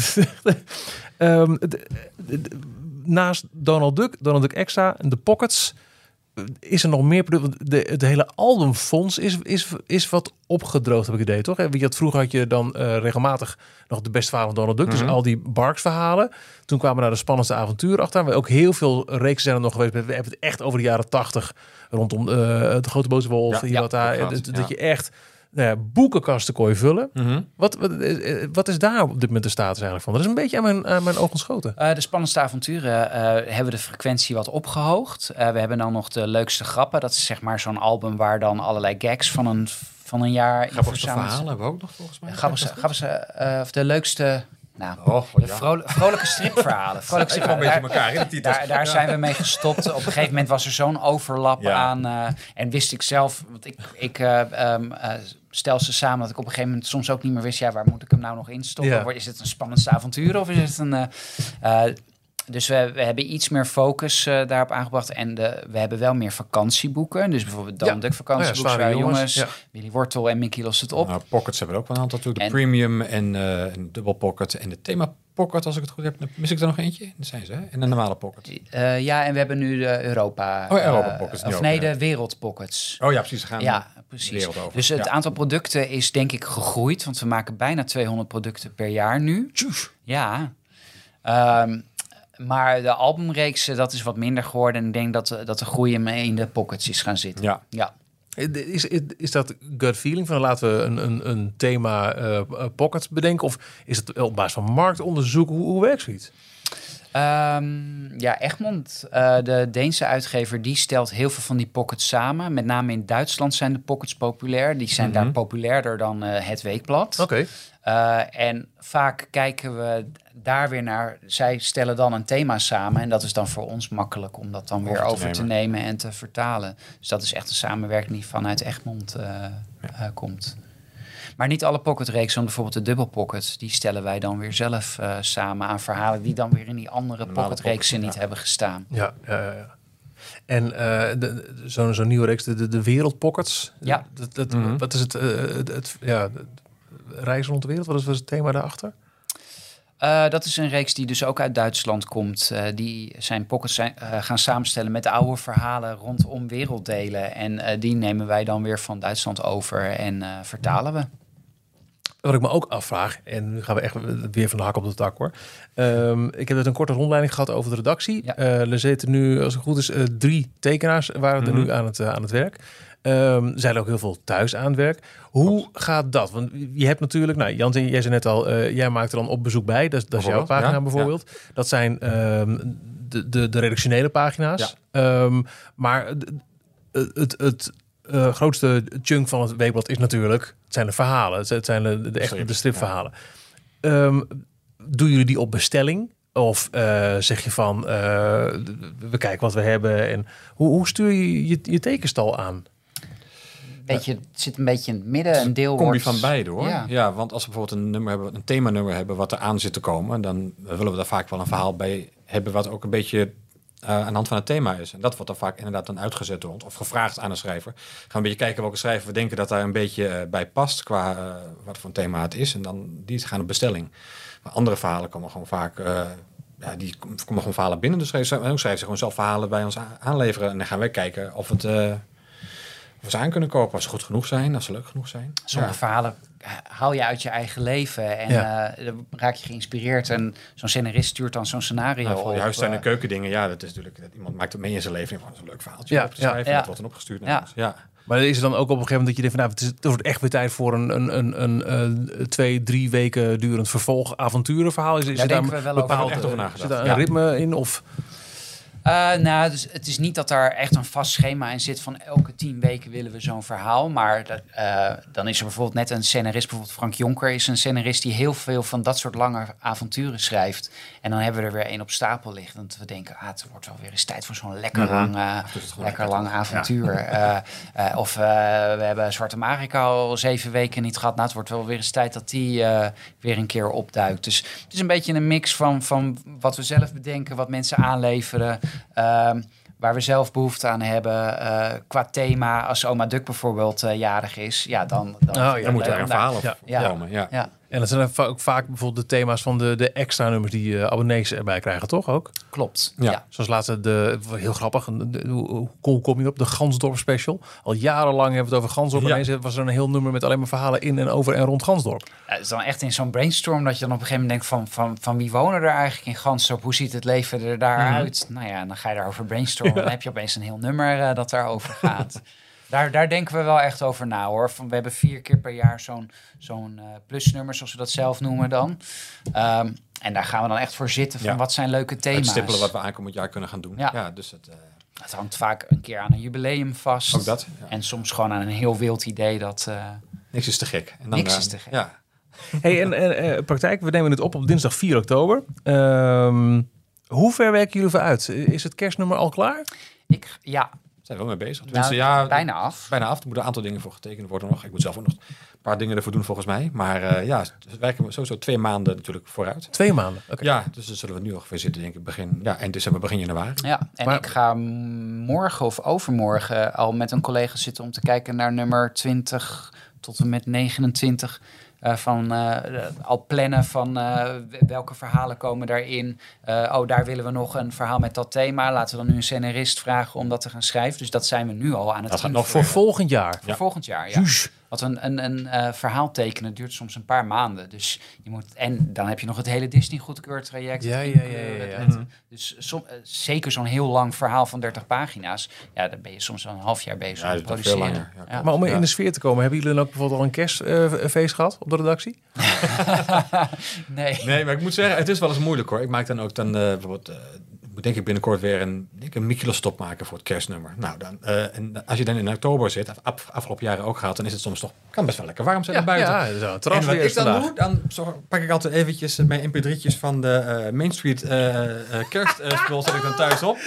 Ehm, de- de- de- naast Donald Duck, Donald Duck Extra en de Pockets... Is er nog meer product? De, het hele albumfonds is, is, is wat opgedroogd, heb ik het idee, toch? Je vroeger had je dan eh, regelmatig nog de beste verhalen van Donald Duck. Mhm. Dus al die Barks verhalen. Toen kwamen daar de spannendste avonturen achteraan. We ook heel veel reeksen zijn er nog geweest. We hebben het echt over de jaren tachtig. Rondom eh, de grote boze wolf. Ja, hier ja, daar, dat, ja. dat je echt nou ja, boekenkasten kon je vullen. Mhm. Wat, wat, eh, eh, wat is daar op dit moment de status eigenlijk van? Dat is een beetje aan mijn, aan mijn oog ontschoten. Eh, de spannendste avonturen eh, hebben we de frequentie wat opgehoogd. Eh, we hebben dan nog de leukste grappen. Dat is zeg maar zo'n album waar dan allerlei gags van een, van een jaar... in verzameld- verhalen hebben we ook nog volgens mij. Grappigste, eh, of de leukste... Nou, Oh, de ja. vro- vrolijke stripverhalen. Vrolijke stripverhalen. elkaar in de titels. Daar, daar zijn we mee gestopt. Op een gegeven moment was er zo'n overlap Ja. aan. eh, en wist ik zelf, want ik, ik eh, ehm, eh, stel ze samen, dat ik op een gegeven moment soms ook niet meer wist, ja, waar moet ik hem nou nog in stoppen? Ja. Is het een spannendste avontuur of is het een. eh, eh, dus we, we hebben iets meer focus eh, daarop aangebracht. En de, we hebben wel meer vakantieboeken. Dus bijvoorbeeld Dan Ja. Duck vakantieboek, Oh ja, Jongens, ja. Willy Wortel en Mickey Lost het op. Nou, pockets hebben we ook wel een aantal toe. De En- premium en een dubbel pocket. En de thema pocket, als ik het goed heb. Mis ik er nog eentje? Dat zijn ze, hè? En een normale pocket. Eh, ja, en we hebben nu de Europa. Oh, Europa eh, Pockets Of nee, de Wereldpockets. Oh ja, precies. Ze gaan Ja, de precies. wereld over. Dus het aantal producten is denk ik gegroeid, want we maken bijna 200 producten per jaar nu. Ja. Ehm, maar de albumreeksen, dat is wat minder geworden. En ik denk dat, de- dat de groei mee in de pockets is gaan zitten. Ja. Ja. Is, is, is dat gut feeling van laten we een, een, een thema eh eh, pockets bedenken? Of is het op basis van marktonderzoek? Hoe, hoe werkt zoiets? Ehm, ja, Egmond, eh, de Deense uitgever, die stelt heel veel van die pockets samen. Met name in Duitsland zijn de pockets populair. Die zijn daar populairder dan eh, het weekblad. Oké. Eh, en vaak kijken we daar weer naar. Zij stellen dan een thema samen. En dat is dan voor ons makkelijk om dat dan weer Over te over te nemen en te vertalen. Dus dat is echt een samenwerking die vanuit Egmond eh, eh, komt. Maar niet alle pocketreeksen, want bijvoorbeeld de dubbel pockets, die stellen wij dan weer zelf eh, samen aan verhalen die dan weer in die andere pocketreeksen niet ja. hebben gestaan. Ja, ja, ja, ja. En eh, de- de- zo'n zo'n nieuwe reeks, de, de, de Wereldpockets. Ja. Dat, dat, Mhm. Wat is het, eh, het, het- ja, het reizen rond de wereld? Wat is, het thema daarachter? Eh, dat is een reeks die dus ook uit Duitsland komt. Eh, die zijn pockets zijn, eh, gaan samenstellen met oude verhalen rondom werelddelen. En die nemen wij dan weer van Duitsland over en vertalen we. Wat ik me ook afvraag, en nu gaan we echt weer van de hak op de tak hoor. Ehm, ik heb net een korte rondleiding gehad over de redactie. Ja. Er zitten nu, als het goed is, drie tekenaars waren er Mhm. nu aan het, aan het werk. Ehm zijn er ook heel veel thuis aan het werk. Hoe gaat dat? Want je hebt natuurlijk, nou Jan, jij zei net al, eh, jij maakt er dan op bezoek bij. Dat, dat is jouw pagina ja, bijvoorbeeld. Dat zijn ehm, de, de, de redactionele pagina's. Ehm, maar het, het eh, grootste chunk van het weekblad is natuurlijk, het zijn de verhalen. Het zijn- de, de, echte de stripverhalen. Doen jullie die op bestelling? Of eh, zeg je van, we kijken wat we hebben. En hoe, hoe stuur je, je je tekenstal aan? Beetje, het zit een beetje in het midden. Een deel combi wordt... van beide hoor. Ja. Ja. want als we bijvoorbeeld een nummer hebben, een themanummer hebben wat er aan zit te komen, dan willen we daar vaak wel een verhaal bij hebben wat ook een beetje eh, aan de hand van het thema is. En dat wordt dan vaak inderdaad dan uitgezet rond of gevraagd aan een schrijver. Gaan we een beetje kijken welke schrijver we denken dat daar een beetje eh, bij past qua eh, wat voor een thema het is. En dan die gaan op bestelling. Maar andere verhalen komen gewoon vaak. ja, die komen gewoon verhalen binnen. Dus schrijven ze schrijven ze gewoon zelf verhalen bij ons aanleveren. En dan gaan wij kijken of, het, ze aan kunnen kopen. Als ze goed genoeg zijn, als ze leuk genoeg zijn. Sommige Ja. verhalen haal je uit je eigen leven en Ja. eh, dan raak je geïnspireerd. En zo'n scenarist stuurt dan zo'n scenario Nou, op. huistuin en eh, keukendingen, ja, dat is natuurlijk... Dat iemand maakt het mee in zijn leven. en Gewoon een leuk verhaaltje Ja, op te ja. schrijven. Ja. Dat wordt dan opgestuurd. naar Ja. ons. ja. Maar is er dan ook op een gegeven moment dat je denkt van nou, het, is, het wordt echt weer tijd voor een, een, een, een, eh, twee, drie weken durend vervolg avonturenverhaal? Is, is Daar er daar denken we wel over bepaald, echt over nagedacht. Zit daar een Ja. ritme in? Of, Eh, nou, dus het is niet dat daar echt een vast schema in zit van elke tien weken willen we zo'n verhaal. Maar dat, eh, dan is er bijvoorbeeld net een scenarist, bijvoorbeeld Frank Jonker is een scenarist die heel veel van dat soort lange avonturen schrijft. En dan hebben we er weer één op stapel liggen. Dat we denken, ah, het wordt wel weer eens tijd voor zo'n lekker lang, lekker lang avontuur. Eh, eh, of eh, we hebben Zwarte Marika al zeven weken niet gehad. Nou, het wordt wel weer eens tijd dat die eh, weer een keer opduikt. Dus het is een beetje een mix van, van wat we zelf bedenken, wat mensen aanleveren. ehm, waar we zelf behoefte aan hebben. eh, qua thema, als oma Duk bijvoorbeeld eh, jarig is, ja, dan, dan, Oh, ja, Dan moet er een verhaal op Ja. Ja. komen. Ja. Ja, en dat zijn ook vaak bijvoorbeeld de thema's van de, de extra nummers die eh, abonnees erbij krijgen, toch ook? klopt. Ja. Ja. Zoals laatste de, heel grappig, de, hoe kom je op? De Gansdorp special. Al jarenlang hebben we het over Gansdorp. Ja. En ineens was er een heel nummer met alleen maar verhalen in en over en rond Gansdorp. Ja, het is dan echt in zo'n brainstorm dat je dan op een gegeven moment denkt van, van, van wie wonen er eigenlijk in Gansdorp? Hoe ziet het leven er daar uit? Nou ja, dan ga je daarover brainstormen. Dan heb je opeens een heel nummer eh, dat daarover gaat. daar, daar denken we wel echt over na hoor. Van, we hebben vier keer per jaar zo'n zo'n eh, plusnummer, zoals we dat zelf noemen dan. Ehm, en daar gaan we dan echt voor zitten van Ja. wat zijn leuke thema's. Uitstippelen wat we aankomend jaar kunnen gaan doen. Ja. Ja, dus het, eh, Het hangt vaak een keer aan een jubileum vast. ook dat. Ja. En soms gewoon aan een heel wild idee dat... eh, Niks is te gek. En dan, Niks is te gek. Ja. Hey, en, en eh, praktijk, we nemen het op op dinsdag 4 oktober. Ehm, hoe ver werken jullie vooruit? Is het kerstnummer al klaar? ik, ja, Zijn we wel mee bezig. nou, ja, bijna af. bijna af. Er moeten een aantal dingen voor getekend worden nog. Ik moet zelf ook nog een paar dingen ervoor doen volgens mij. Maar eh, ja, we werken sowieso twee maanden natuurlijk vooruit. Twee maanden. Oké. Ja, dus dan zullen we nu ongeveer zitten, denk ik, begin, ja, eind december, begin januari. Ja, en Maar- ik ga morgen of overmorgen al met een collega zitten om te kijken naar nummer 20 tot en met 29. Eh, van eh, al plannen van eh, welke verhalen komen daarin. Eh, oh, daar willen we nog een verhaal met dat thema. Laten we dan nu een scenarist vragen om dat te gaan schrijven. Dus dat zijn we nu al aan het Dat gaat invullen. nog Voor volgend jaar. Voor volgend jaar, ja. Want een, een, een eh, verhaal tekenen duurt soms een paar maanden. Dus je moet, en dan heb je nog het hele Disney goedkeur traject. Ja, ja, ja, ja, ja. Met- Dus som, eh, zeker zo'n heel lang verhaal van 30 pagina's. Ja, dan ben je soms wel een half jaar bezig Ja, met produceren. langer. Ja, Ja. Maar om in de sfeer te komen, hebben jullie dan ook bijvoorbeeld al een kerstfeest gehad op de redactie? nee. Nee, maar ik moet zeggen, het is wel eens moeilijk hoor. Ik maak dan ook dan eh, bijvoorbeeld, eh, moet denk ik binnenkort weer een, ik, een Mikilos-stop maken voor het kerstnummer. Nou, dan, eh, en als je dan in oktober zit, af, af- afgelopen jaren ook gehad, dan is het soms toch, kan best wel lekker warm zijn Ja, buiten. ja, zo, En wat ik dan vandaag. doe, dan pak ik altijd eventjes mijn mp3'tjes van de eh, Main Street kerstspul zet ik dan thuis op.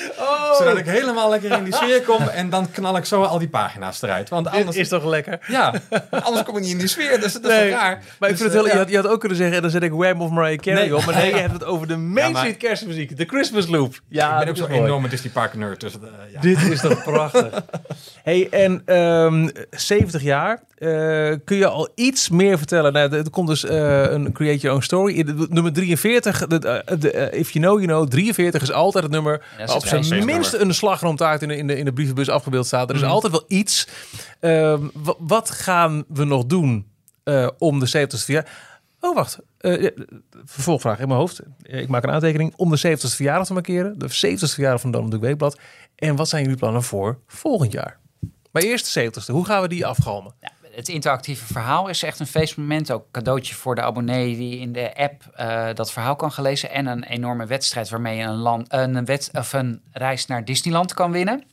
Zodat ik helemaal lekker in die sfeer kom en dan knal ik zo al die pagina's eruit. Want anders, is toch lekker? ja, anders kom ik niet in die sfeer, dus dat is Nee, raar. Maar ik Dus, vind het heel, je, had, je had ook kunnen zeggen, en dan zet ik Wham of Mariah Carey Nee. op. Maar nee, je hebt het over de Main Street kerstmuziek. De Christmas Loop. Ja, ik ben ook is zo mooi. enorme Disney Park nerd. Dus, eh, ja. Dit is toch prachtig. hey, en ehm 70 jaar. Eh, kun je al iets meer vertellen? Nou, er komt dus eh, een Create Your Own Story. Nummer 43, de, de, if you know, you know. 43 is altijd het nummer is waar op het zijn minst een slagroomtaart in de, in, de, in de brievenbus afgebeeld staat. Er is Mhm. altijd wel iets. Ehm, wa- wat gaan we nog doen eh, om de 70ste verjaardag? Oh, wacht. Eh, vervolgvraag in mijn hoofd. Eh, Ik maak een aantekening. Om de 70ste verjaardag te markeren. De 70ste verjaardag van Donald Duck Weekblad. En wat zijn jullie plannen voor volgend jaar? Maar eerst de 70ste. Hoe gaan we die afgalmen? Ja, het interactieve verhaal is echt een feestmoment. Ook cadeautje voor de abonnee die in de app eh, dat verhaal kan gaan lezen. En een enorme wedstrijd waarmee je een, land, een, een reis naar Disneyland kan winnen.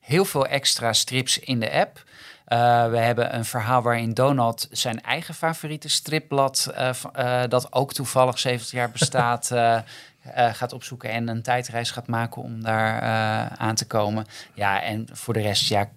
Heel veel extra strips in de app. Eh, we hebben een verhaal waarin Donald zijn eigen favoriete stripblad, eh, eh, dat ook toevallig 70 jaar bestaat, eh, eh, gaat opzoeken en een tijdreis gaat maken om daar eh, aan te komen. Ja, en voor de rest, ja,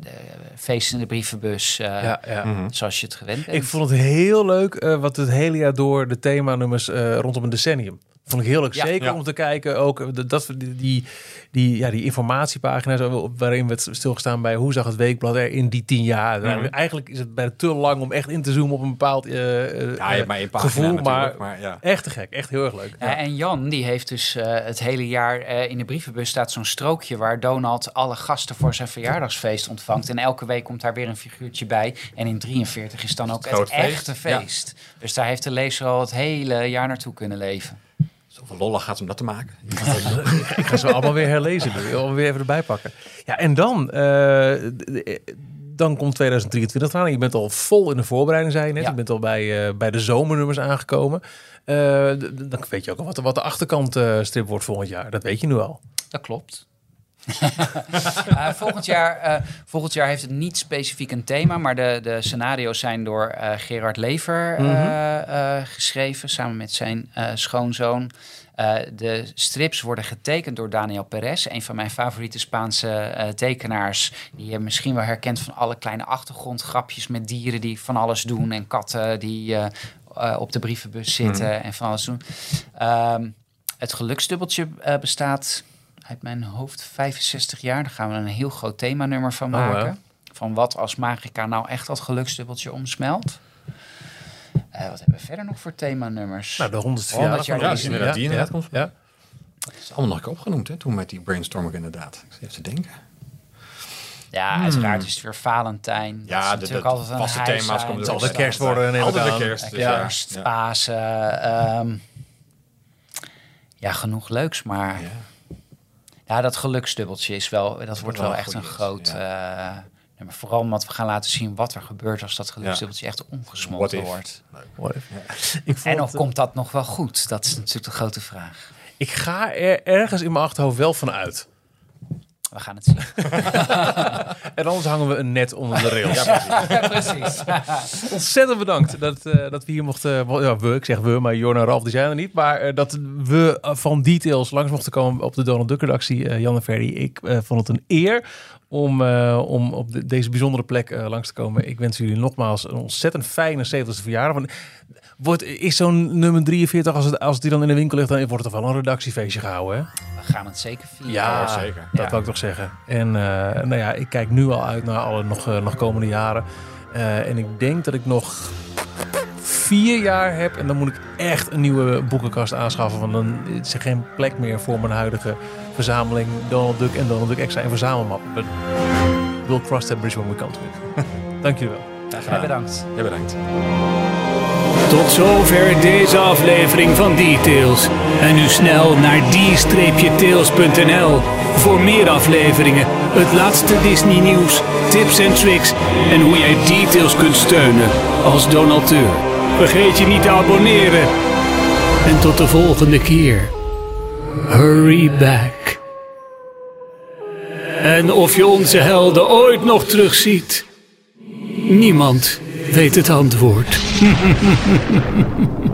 de feest in de brievenbus, eh, ja. Mhm. zoals je het gewend bent. Ik vond het heel leuk eh, wat het hele jaar door de themanummers eh rondom een decennium. Vond ik heel leuk. Zeker Ja. om te kijken ook de- dat die, die, die, ja, die informatiepagina's zo, waarin werd stilgestaan bij hoe zag het weekblad er in die tien jaar. Mhm. Eigenlijk is het bijna te lang om echt in te zoomen op een bepaald eh, eh, Ja, je hebt maar één pagina gevoel, maar, natuurlijk, maar ja. echt te gek, echt heel erg leuk. Ja, en Jan, die heeft dus eh, het hele jaar eh, in de brievenbus staat zo'n strookje waar Donald alle gasten voor zijn verjaardagsfeest ontvangt. En elke week komt daar weer een figuurtje bij. En in 43 is dan ook het, feest. echte feest. Dus daar heeft de lezer al het hele jaar naartoe kunnen leven. Zoveel lollig gaat om dat te maken. Ik ga ze allemaal weer herlezen. Wil weer even erbij pakken. Ja, en dan, eh, d- dan komt 2023 eraan. Je bent al vol in de voorbereiding, zei je net. Ja. Je bent al bij, eh, bij de zomernummers aangekomen. Eh, dan weet je ook al wat, de- wat de achterkant eh, strip wordt volgend jaar. Dat weet je nu al. Dat klopt. Eh, volgend, jaar, eh, volgend jaar heeft het niet specifiek een thema, maar de, de scenario's zijn door eh, Gerard Lever Mhm. geschreven, samen met zijn schoonzoon. De strips worden getekend door Daniel Perez, een van mijn favoriete Spaanse tekenaars. Die je misschien wel herkent van alle kleine achtergrondgrapjes met dieren die van alles doen en katten die op de brievenbus zitten en van alles doen. Ehm, het geluksdubbeltje bestaat uit mijn hoofd 65 jaar. Daar gaan we een heel groot themanummer van Oh, maken. Van wat als magica nou echt dat geluksdubbeltje omsmelt. Eh, wat hebben we verder nog voor themanummers? Nou, de honderdste 100 verjaardag. jaar is de- inderdaad, die inderdaad komt ja. Dat is allemaal nog opgenoemd, hè, toen met die brainstorm ook inderdaad. Ik zit even te denken. ja, uiteraard is het weer Valentijn. Dat Ja, is de- natuurlijk de altijd een vaste high thema's komen er kerst worden, ik Altijd de kerst. dus Ja. Kerst, ja. Pasen. ehm, ja, genoeg leuks, maar... Ja. Ja, dat geluksdubbeltje is wel, dat wordt wel echt een groot. eh, nummer. vooral omdat we gaan laten zien wat er gebeurt als dat geluksdubbeltje echt omgesmolten wordt. If? En of komt dat nog wel goed? Dat is natuurlijk de grote vraag. ik ga er ergens in mijn achterhoofd wel van uit. We gaan het zien. En anders hangen we een net onder de rails. precies. Ontzettend bedankt dat, eh, dat we hier mochten... Ja, we, ik zeg we, maar Jorn en Ralf die zijn er niet. Maar eh, dat we eh, van Details langs mochten komen op de Donald Duck redactie. eh, Jan en Ferry, ik vond het een eer om, om op de- deze bijzondere plek langs te komen. Ik wens jullie nogmaals een ontzettend fijne 70ste verjaardag. Want wordt, is zo'n nummer 43, als het, als het die dan in de winkel ligt... dan wordt het toch wel een redactiefeestje gehouden, hè? We gaan het zeker vieren. Ja, Ja, zeker. Dat Ja. wil ik toch zeggen. En eh, nou ja, ik kijk nu al uit naar alle nog, eh, nog komende jaren. Eh, en ik denk dat ik nog vier jaar heb. En dan moet ik echt een nieuwe boekenkast aanschaffen. Want dan is er geen plek meer voor mijn huidige verzameling Donald Duck en Donald Duck Extra en verzamelmappen. But we'll cross that bridge when we come to it. Dank jullie wel. Ja, bedankt. Ja, bedankt. Tot zover deze aflevering van Details. En nu snel naar d-tails.nl voor meer afleveringen, het laatste Disney nieuws, tips en tricks en hoe jij Details kunt steunen als donateur. Vergeet je niet te abonneren. En tot de volgende keer. Hurry back. En of je onze helden ooit nog terugziet, niemand weet het antwoord.